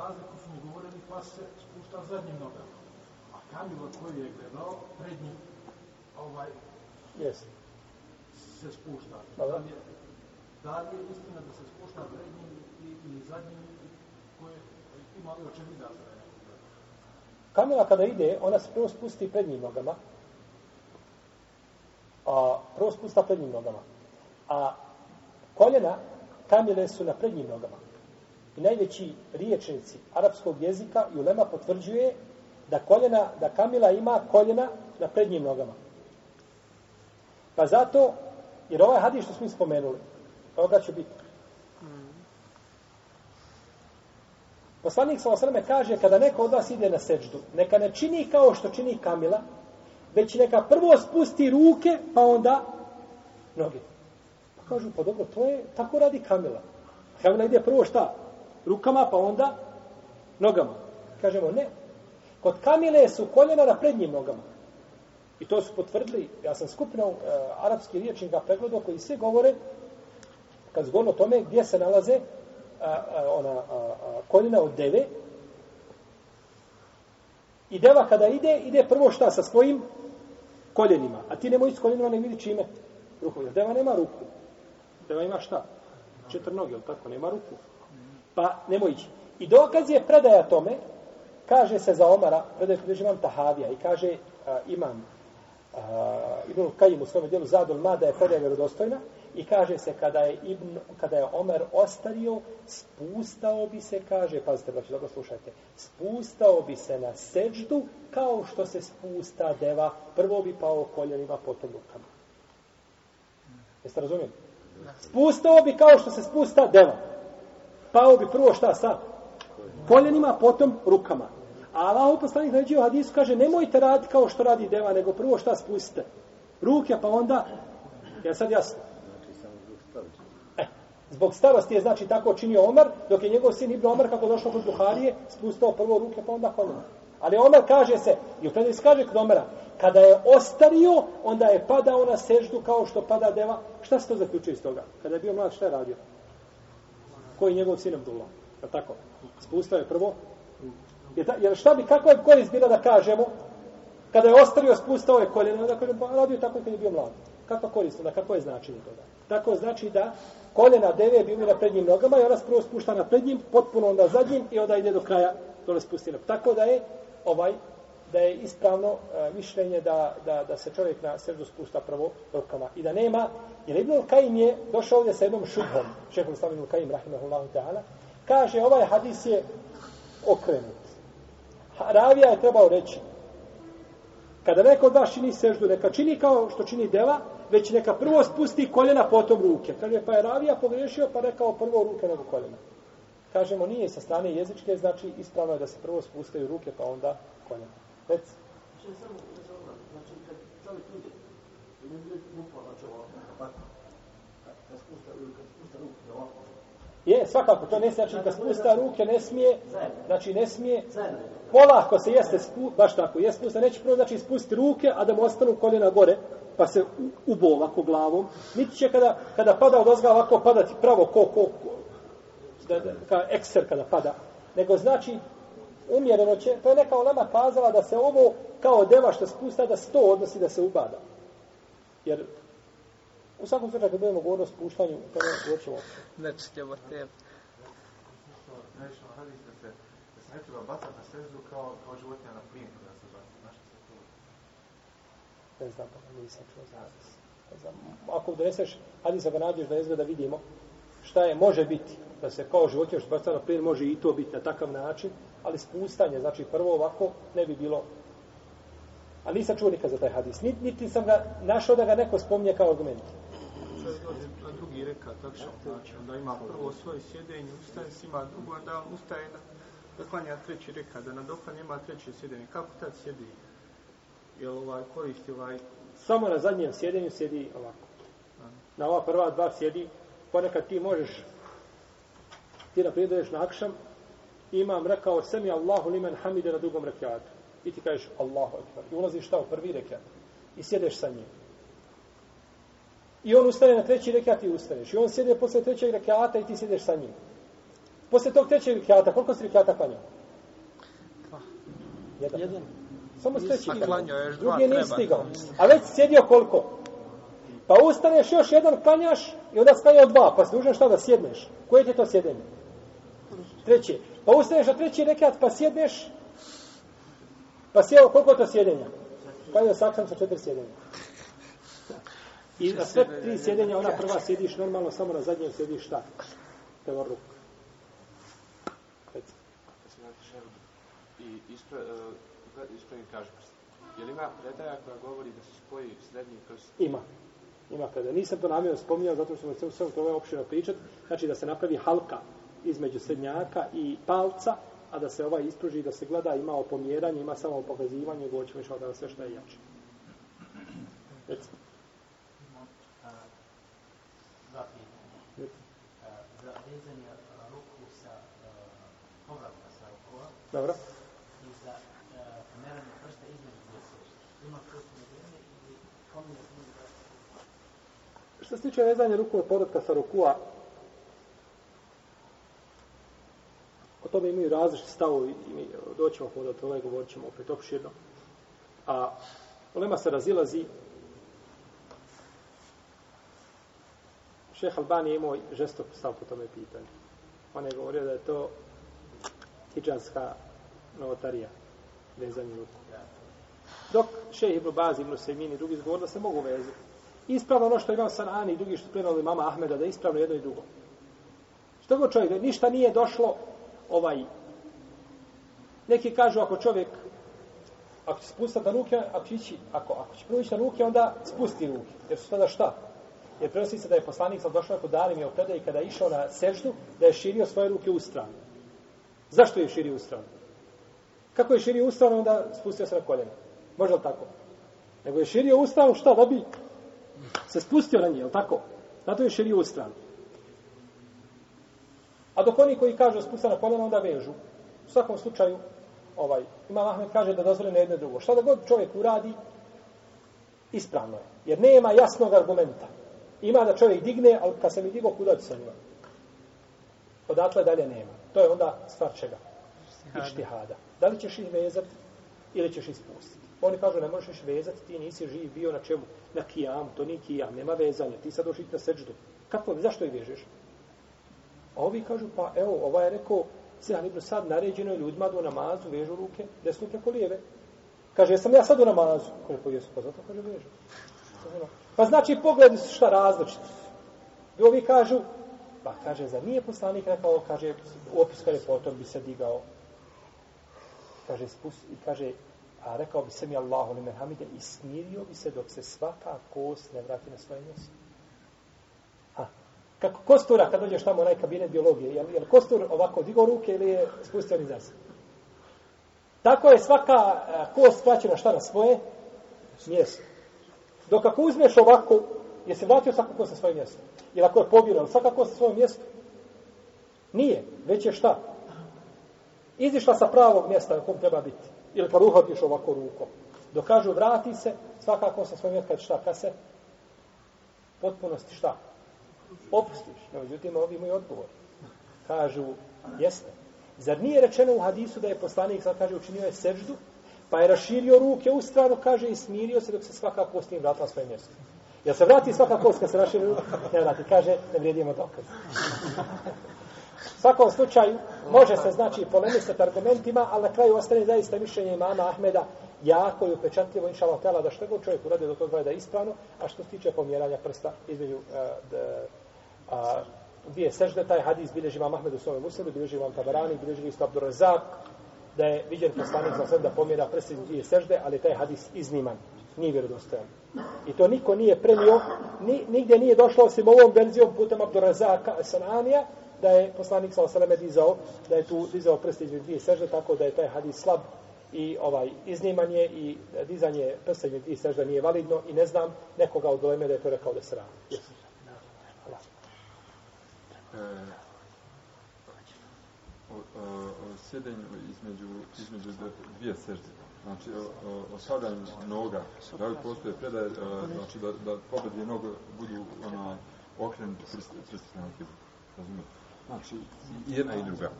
razliku su mi govorili, pas se spušta zadnjim nogama. A kamila koju je gledao, prednjim, ovaj, Jesi. se spušta. Dobro. Da li je, da li je istina da se spušta prednjim i, i zadnjim ima li očevida za da gleda? Kamila kada ide, ona se prvo spusti prednjim nogama. A, prvo spusta prednjim nogama. A koljena kamile su na prednjim nogama. I najveći riječnici arapskog jezika i ulema potvrđuje da koljena, da kamila ima koljena na prednjim nogama. Pa zato, jer ovaj hadis što smo spomenuli, toga će biti. Poslanik sa osrme kaže, kada neko od vas ide na seđdu, neka ne čini kao što čini kamila, već neka prvo spusti ruke, pa onda noge. Pa kažu, pa dobro, to je, tako radi kamila. Kamila ide prvo šta? Rukama, pa onda nogama. Kažemo, ne. Kod kamile su koljena na prednjim nogama. I to su potvrdili, ja sam skupino uh, e, arapski riječnika pregledao koji svi govore, kad zgodno o tome gdje se nalaze a, a, ona a, a, koljena od deve, i deva kada ide, ide prvo šta sa svojim koljenima. A ti nemoj s koljenima ne vidi čime. Rukom. Jer deva nema ruku. Deva ima šta? Četiri noge, ili tako? Nema ruku. Pa nemoj ići. I dokaz je predaja tome, kaže se za Omara, predaje kod imam Tahavija i kaže a, imam a, Ibn Kajim u svome djelu Zadul Mada je predaja vjerodostojna i kaže se kada je, Ibn, kada je Omer ostario, spustao bi se, kaže, pazite, braći, dobro slušajte, spustao bi se na seđdu kao što se spusta deva, prvo bi pao koljenima, potom rukama. Jeste razumijeli? Spustao bi kao što se spusta deva. Pao bi prvo šta sa? Koljenima, potom rukama. A Allah poslanik naređuje u hadisu, kaže, nemojte raditi kao što radi deva, nego prvo šta spustite? Ruke, pa onda, ja sad jasno. E, zbog starosti je znači tako činio Omar, dok je njegov sin Ibn Omar, kako došao kod Buharije, spustao prvo ruke, pa onda kolena. Ali Omar kaže se, i u predaj se kaže kod Omara, kada je ostario, onda je padao na seždu kao što pada deva. Šta se to zaključuje iz toga? Kada je bio mlad, šta je radio? Koji je njegov sin Abdullah? Je tako? Spustao je prvo. Jer, ta, jer šta bi, kako je korist bila da kažemo, kada je ostario, spustao je koljeno, da kažem, pa radio tako kad je bio mlad. Kakva korist onda, kako je značenje toga? Tako znači da koljena deve bi na prednjim nogama i ona prvo spušta na prednjim, potpuno onda zadnjim i onda ide do kraja dole spustila. Tako da je ovaj da je ispravno e, mišljenje da, da, da se čovjek na srdu spušta prvo rukama i da nema, jer Ibn Kajim je došao ovdje sa jednom šubhom, šehol Islam Ibn Kajim, rahimahullahu ta'ala, kaže ovaj hadis je okrenut. Ravija je trebao reći, kada neko od vas čini seždu, neka čini kao što čini deva, već neka prvo spusti koljena, potom ruke. Kaže, pa je Ravija pogrešio, pa rekao prvo ruke nego koljena. Kažemo, nije sa strane jezičke, znači ispravno je da se prvo spustaju ruke, pa onda koljena. Rec. Znači, kad čovjek ide, ne bude bukva, znači ovako, ovako, kad spusta, kad spusta ruke, ovako, Je, svakako, to ne znači kad spusta ruke, ne smije, znači ne smije, polako se jeste, spu, baš tako, je spusta, neće prvo znači spustiti ruke, a da mu ostanu koljena gore, pa se ubo ovako glavom, niti će kada, kada pada od ozga ovako padati pravo ko, ko, ko da, da, ka ekser kada pada, nego znači umjereno će, to je neka olema kazala da se ovo kao deva što spusta, da se to odnosi da se ubada. Jer u svakom slučaju kad budemo govoriti o spuštanju, kada govorit ćemo Nećemo te. Nešto hadis da se, da se ne treba bacati na seždu kao, kao životinja na plin kada se baci. Znaš što se to? Ne znam, pa nisam čuo za. Ne znam, ako doneseš hadisa ga nađeš da izgleda vidimo šta je, može biti, da se kao životinja što baca na plin, može i to biti na takav način, ali spustanje, znači prvo ovako, ne bi bilo A nisam čuo nikad za taj hadis. Niti, niti sam ga našao da ga neko spominje kao argument. Čovjek dođe na drugi reka, tako što znači, onda ima prvo svoje sjedenje, ustaje ima drugo, onda on ustaje na doklanja treći reka, da na doklanja ima treće sjedenje. Kako tad sjedi? Jel ovaj koristi ovaj... Samo na zadnjem sjedenju sjedi ovako. Na ova prva dva sjedi, ponekad ti možeš, ti na dođeš na akšam, imam rekao, semi Allahu limen hamide na drugom rekiatu. I ti kažeš Allahu akbar. I ulaziš šta u prvi rekiat. I sjedeš sa njim. I on ustane na treći rekiat i ustaneš. I on sjede posle trećeg rekiata i ti sjedeš sa njim. Posle tog trećeg rekiata, koliko si rekiata klanjao? Jedan. Jedan. Samo s treći Drugi je nije stigao. A već sjedio koliko? Pa ustaneš još jedan klanjaš i onda sklanjao dva. Pa si dužan šta da sjedneš? Koje ti je to sjedenje? Treće. Pa ustaneš na treći rekat, pa sjedneš, pa sjeo koliko je to sjedenja? Je sakram sa četiri sjedenja. I na sve tri sjedenja, ona prva sjediš normalno, samo na zadnjem sjediš šta? Tevo ruk. Reci. I ispre, uh, ispravim kaže prst. Je li ima predaja koja govori da se spoji srednji prst? Ima. Ima kada. Nisam to namjerno spominjao, zato što sam sve to ovaj opšteno pričat. Znači da se napravi halka između srednjaka i palca, a da se ovaj ispruži, da se gleda, ima opomjeranje, ima samo pokazivanje, govorit ćemo išao da sve što je jače. Reci. Dva pitanja. Za vezanje ruku sa povratka sa rukova Dobro. i za pomeranje prsta između dvije sežde. Ima posebno vrijeme ili pominje da Što se tiče vezanja ruku od povratka sa rukua, o tome imaju različiti stavovi i mi doćemo do toga i govorit ćemo opet opširno. A Ulema se razilazi Šeh Albani je imao žestok stav po tome pitanju. On je govorio da je to hijđanska novotarija, vezanje ruku. Dok Šeh Ibn Baz, Ibn Sejmin i drugi izgovor da se mogu vezati. Ispravno ono što je imao Sanani i drugi što su prenali mama Ahmeda, da je ispravno jedno i drugo. Što god čovjek, ništa nije došlo ovaj, neki kažu ako čovjek ako će spustati na ruke, ako će ići, ako, ako će prvo ići na ruke, onda spusti ruke. Jer su tada šta? Jer prenosi se da je poslanik sam došao kod Darim i opredaj i kada je išao na seždu, da je širio svoje ruke u stranu. Zašto je širio u stranu? Kako je širio u stranu, onda spustio se na koljena. Može li tako? Nego je širio u stranu, šta, da bi se spustio na nje, je tako? Zato je širio u stranu. A dok oni koji kažu spusta na koljena, onda vežu. U svakom slučaju, ovaj, Imam Ahmed kaže da dozvoljeno jedno i drugo. Šta da god čovjek uradi, ispravno je. Jer nema jasnog argumenta. Ima da čovjek digne, ali kad se mi digo, kuda će sa njima? Odatle dalje nema. To je onda stvar čega? Ištihada. Da li ćeš ih vezati ili ćeš ih spustiti? Oni kažu, ne možeš ih vezati, ti nisi živ bio na čemu? Na kijam, to nije kijam, nema vezanja. Ti sad došli na seđdu. Kako, zašto je vežeš? A ovi kažu, pa evo, ovaj je rekao, Sinan ibn Sad naređeno je ljudima da u namazu vežu ruke desno preko lijeve. Kaže, jesam ja sad u namazu? Kaže, pa jesu, pa zato kaže vežu. Pa znači, pogledi su šta različiti. I ovi kažu, pa kaže, za nije poslanik rekao, kaže, u opis kaže, potom bi se digao. Kaže, spusti, i kaže, a rekao bi se mi Allahu li merhamide i smirio bi se dok se svaka kost ne vrati na svoje mjesto. Kako kostura kad dođeš tamo u onaj kabinet biologije, je li, je li kostur ovako digao ruke ili je spustio ni zase? Tako je svaka e, kost vraćena šta na svoje mjesto. Dok ako uzmeš ovako, je se vratio svaka kost na svoje mjesto? Ili ako je pobjeno, svaka kost na svoje mjesto? Nije, već je šta? Izišla sa pravog mjesta na kom treba biti. Ili kad uhvatiš ovako rukom. Dok kažu vrati se, svakako sa svojim kad šta, kad se potpunosti šta? opustiš. No, međutim, ovi imaju odgovor. Kažu, jeste. Zar nije rečeno u hadisu da je poslanik, sad kaže, učinio je seždu, pa je raširio ruke u stranu, kaže, i smirio se dok se svaka kost nije vratila svoje mjesto. Jel se vrati svaka kost kad se raširi ruke? Ne vrati, kaže, ne vrijedimo dokaz. U svakom slučaju, može se, znači, polemisati argumentima, ali na kraju ostane zaista mišljenje imama Ahmeda, jako i upečatljivo, inša Allah, da što god čovjek uradi do toga da je ispravno, a što se tiče pomjeranja prsta između uh, a, dvije sežde, taj hadis bilježi imam Ahmed u svome muslimu, bilježi vam Tabarani, bilježi isto Abdurazak, da je viđen poslanik za sve da pomjera prst između dvije sežde, ali taj hadis izniman, nije vjerodostojan. I to niko nije premio, ni, nigdje nije došlo osim ovom verzijom putem Abdurazaka Sananija, da je poslanik sa osaleme dizao, da je tu dizao prste iz dvije sežde, tako da je taj hadis slab i ovaj iznimanje i dizanje prsta iz dvije sežde nije validno i ne znam nekoga od doleme da je to rekao da se radi. Jesu. e, o, o, o sjedenju između, između dvije sežde. Znači, o, o, o sadanju noga, da li postoje predaj, e, znači da, da pobedje noge budu ona, okrenuti prsti, prsti na. Razumijete? Znači, jedna i druga.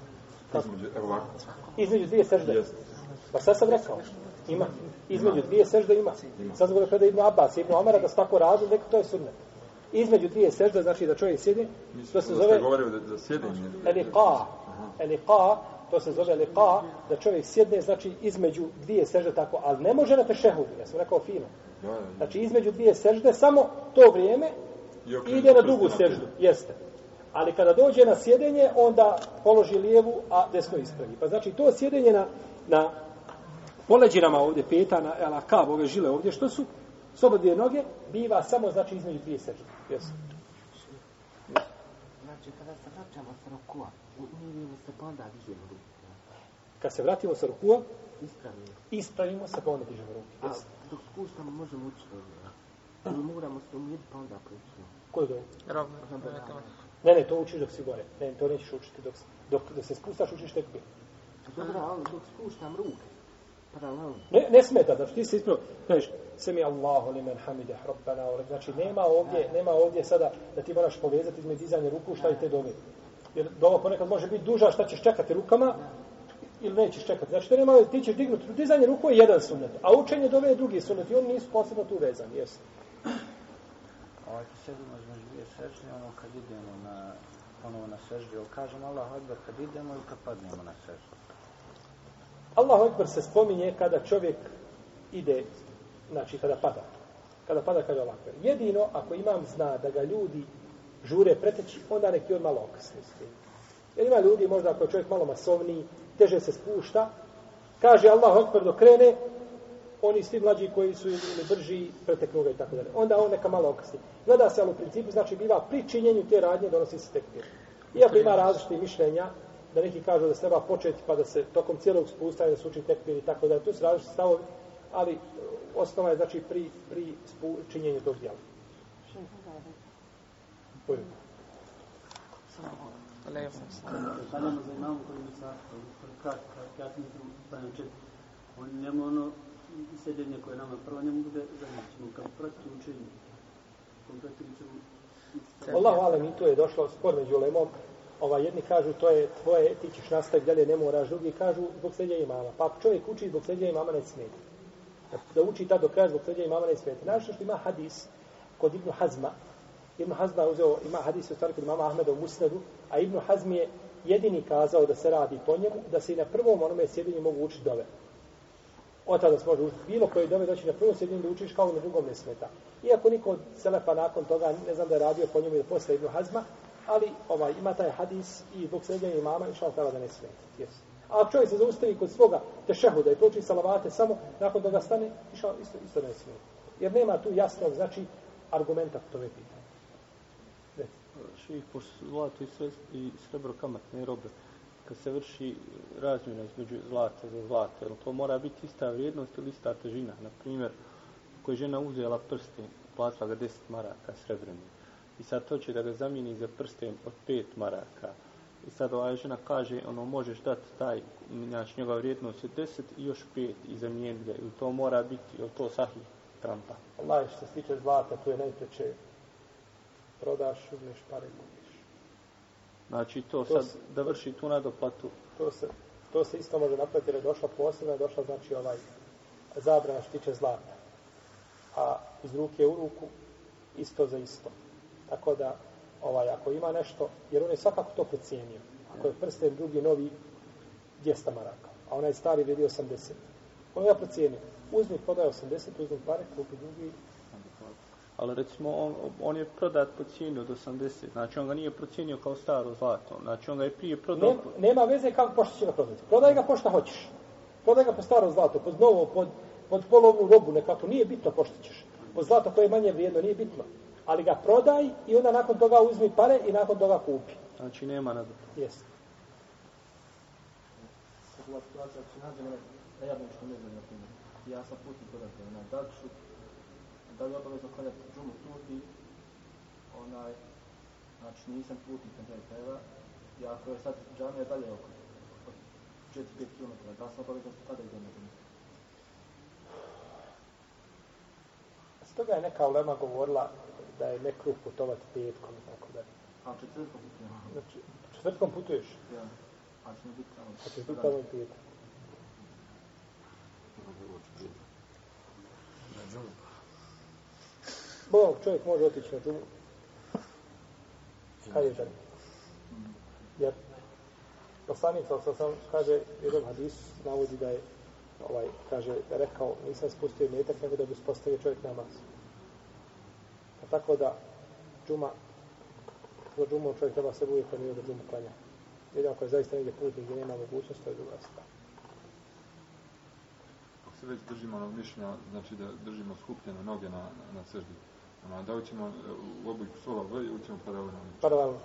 Između, evo ovako. Između dvije sežde. Yes. Pa sad sam rekao. Ima. Između dvije sežde ima. ima. Sad sam govorio predaj Ibn Abbas, Ibn Omara, da svako radu, rekao, to je sunnet između dvije sežde, znači da čovjek sjedi, to se zove... govorio da, da sjedenje. Eli qa, Liqa, to se zove liqa, da čovjek sjedne, znači, između dvije sežde tako, ali ne može na tešehudu, ja sam rekao fino. Da, da. Znači, između dvije sežde, samo to vrijeme ide na na seždu, jeste. Ali kada dođe na sjedenje, onda položi lijevu, a desno ispravi. Pa znači, to sjedenje na, na poleđinama ovdje peta, na ala kav, ove žile ovdje, što su slobodne noge, biva samo, znači, između dvije sežde. Jeste. Znači, kada se vraćamo sa rukua, umirimo se pa onda dižemo ruku. Kad se vratimo sa rukua, Ispravimo. ispravimo se, pa onda dižemo ruke. A dok spuštamo možemo ući dobro. Ili moramo se umiriti pa onda preći. Koju dovu? Ravno. Ne, ne, to učiš dok si gore. Ne, to nećeš učiti dok, dok, dok se spustaš, učiš tek bi. Dobro, ali dok spuštam ruke, paralelno. Ne, ne smeta, znači ti se ispravo, kažeš, se mi Allahu li men hamide, rabbana, lak- znači nema ovdje, nema ovdje sada da ti moraš povezati između dizanja ruku, šta je te dove. Jer dova ponekad može biti duža, šta ćeš čekati rukama, ili nećeš čekati. Znači, to nema, ti ćeš dignuti, dizanje ruku je jedan sunnet, a učenje dove je drugi sunnet i oni nisu posebno tu vezani, jesu. Ovaj kad sedimo između dvije sežde, ono kad idemo na, ponovo na sežde, ili kažemo Allah Akbar kad idemo ili kad padnemo na sežde. Allahu Akbar se spominje kada čovjek ide, znači kada pada. Kada pada kaže Allah Akbar. Jedino ako imam zna da ga ljudi žure preteći, onda neki on malo okasni s. Jer ima ljudi, možda ako je čovjek malo masovniji, teže se spušta, kaže Allahu Akbar dok krene, oni svi mlađi koji su ili brži preteknu ga i tako dalje. Onda on neka malo okasni. Gleda se, ali u principu znači biva pri činjenju te radnje donosi se tekbir. Iako ima različite mišljenja, da neki kažu da se treba početi pa da se tokom cijelog spusta da se uči tekbir i tako dalje. Tu su različite stavovi, ali osnova je znači pri, pri spu, činjenju tog djela. Bujim. Stavljamo za imamu koji mi sa krat, krat mislim stavljam čet. On njemu i sedenje koje nama prvo njemu bude zadnje. Ćemo kad pratiti učenje. Kompletno ćemo Allahu alem i to je došlo spor među lemom. Ova jedni kažu to je tvoje, ti ćeš nastaviti dalje, ne moraš, drugi kažu zbog srednja imama. Pa čovjek uči zbog srednja imama ne smeti. Da, uči tad do kraja zbog srednja imama ne smeti. Našto što ima hadis kod Ibnu Hazma. Ibnu Hazma uzeo, ima hadis u stvari kod imama Ahmeda u Musnadu, a Ibnu Hazm je jedini kazao da se radi po njemu, da se i na prvom onome sjedinju mogu učiti dove. Od tada se može učiti bilo koje dove doći na prvo sjedinju da učiš kao na drugom ne smeta. Iako niko od Selefa nakon toga, ne znam da je radio po njemu ili posle Ibnu Hazma, ali ovaj, ima taj hadis i zbog srednja imama i šal da ne smeta. Yes. A ako čovjek se zaustavi kod svoga tešehuda i proči salavate samo, nakon toga stane, išao, isto, isto ne smeta. Jer nema tu jasnog, znači, argumenta po tome pitanju. Ših pošto zlato i, sve, i srebro kamatne robe, kad se vrši razmjena između zlata za zlata, jel to mora biti ista vrijednost ili ista težina? Na primjer, ako je žena uzela prsten, platila ga 10 maraka srebrni, i sad to će da ga zamijeni za prsten od 5 maraka, i sad ova žena kaže, ono, možeš dati taj, znači njegova vrijednost je 10 i još 5 i zamijeniti ga, ili to mora biti, jel to sahih trampa? Allah, što se tiče zlata, tu je najpreće prodaš, uzmeš pare kupiš. Znači to, To sad s- da vrši tu nadoplatu To se, to se isto može napraviti jer je došla posebno, je došla znači ovaj zabrana što tiče zlata. A iz ruke u ruku isto za isto. Tako da, ovaj, ako ima nešto, jer on je svakako to procijenio. Ako je prsten drugi novi 200 maraka, a onaj stari vidi 80. On je procijenio. Uzmi, prodaj 80, uzmi pare, kupi drugi. Ali recimo on, on je prodat po cijeni od 80, znači on ga nije procijenio kao staro zlato, znači on ga je prije prodao... Nema, nema veze kako pošto će ga prodati. Prodaj ga pošto hoćeš. Prodaj ga po staro zlato, pod novo, pod, pod polovnu robu nekako. Nije bitno pošto ćeš. Po zlato koje je manje vrijedno, nije bitno. Ali ga prodaj i onda nakon toga uzmi pare i nakon toga kupi. Znači nema nada. Jesi. Situacija, ako se nađemo na, na jezeru, na primjer, i ja sam putnik odakle, onaj, da li ću, da li je obavezno klanjati džumu tu onaj, znači nisam putnik na kraju krajeva, i ako je sad džamija dalje oko, od 4-5 km, da sam obavezno tada idem na džumu? Stoga je neka ulema govorila da je nekruh putovati petkom i tako dalje. A četvrtkom putujem. Znači, četvrtkom putuješ, Ja, a ćemo biti tamo. a ćeš biti tamo i petak. Bog, čovjek može otići na džumu. Kad je žena? Jer Poslanik sa sa sam kaže jedan hadis navodi da je ovaj kaže rekao nisam spustio metak nego da bi uspostavio čovjek namaz. Pa tako da džuma za džumu čovjek treba se uvijek kad da džumu klanja. Jer ako je zaista negdje put gdje nema mogućnost, to je druga stvar. Ako se već držimo onog mišljenja, znači da držimo skupljene noge na, na seždi. Ono, da ćemo e, u obliku sola V ćemo paralelno? Paralelno.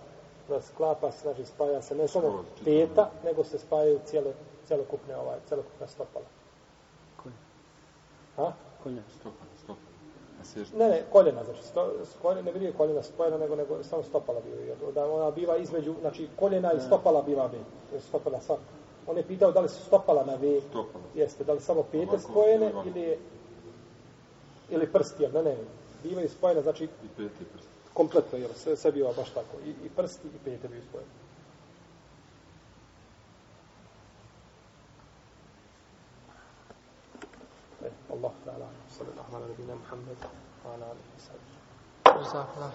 Da sklapa se, znači spaja se ne samo peta, nego se spajaju cijele, celokupne, ovaj, celokupna stopala. Konja. A? Konja. Stopala, stopala. Ne, ne, koljena, znači, sto, koljena, ne bi koljena spojena, nego, nego samo stopala bio. Da ona biva između, znači, koljena i stopala biva B. Stopala sam. On je pitao da li su stopala na V. Stopala. Jeste, da li samo pete spojene ili, ili prsti, ne, ne, bivaju spojene, znači, I peti prst. kompletno, jel, sve, sve biva baš tako. I, i prsti i pete bivaju spojene. E, Allah ta'ala, sallallahu ala nabina Muhammed, wa ala alihi wa sahbihi. Zahvala.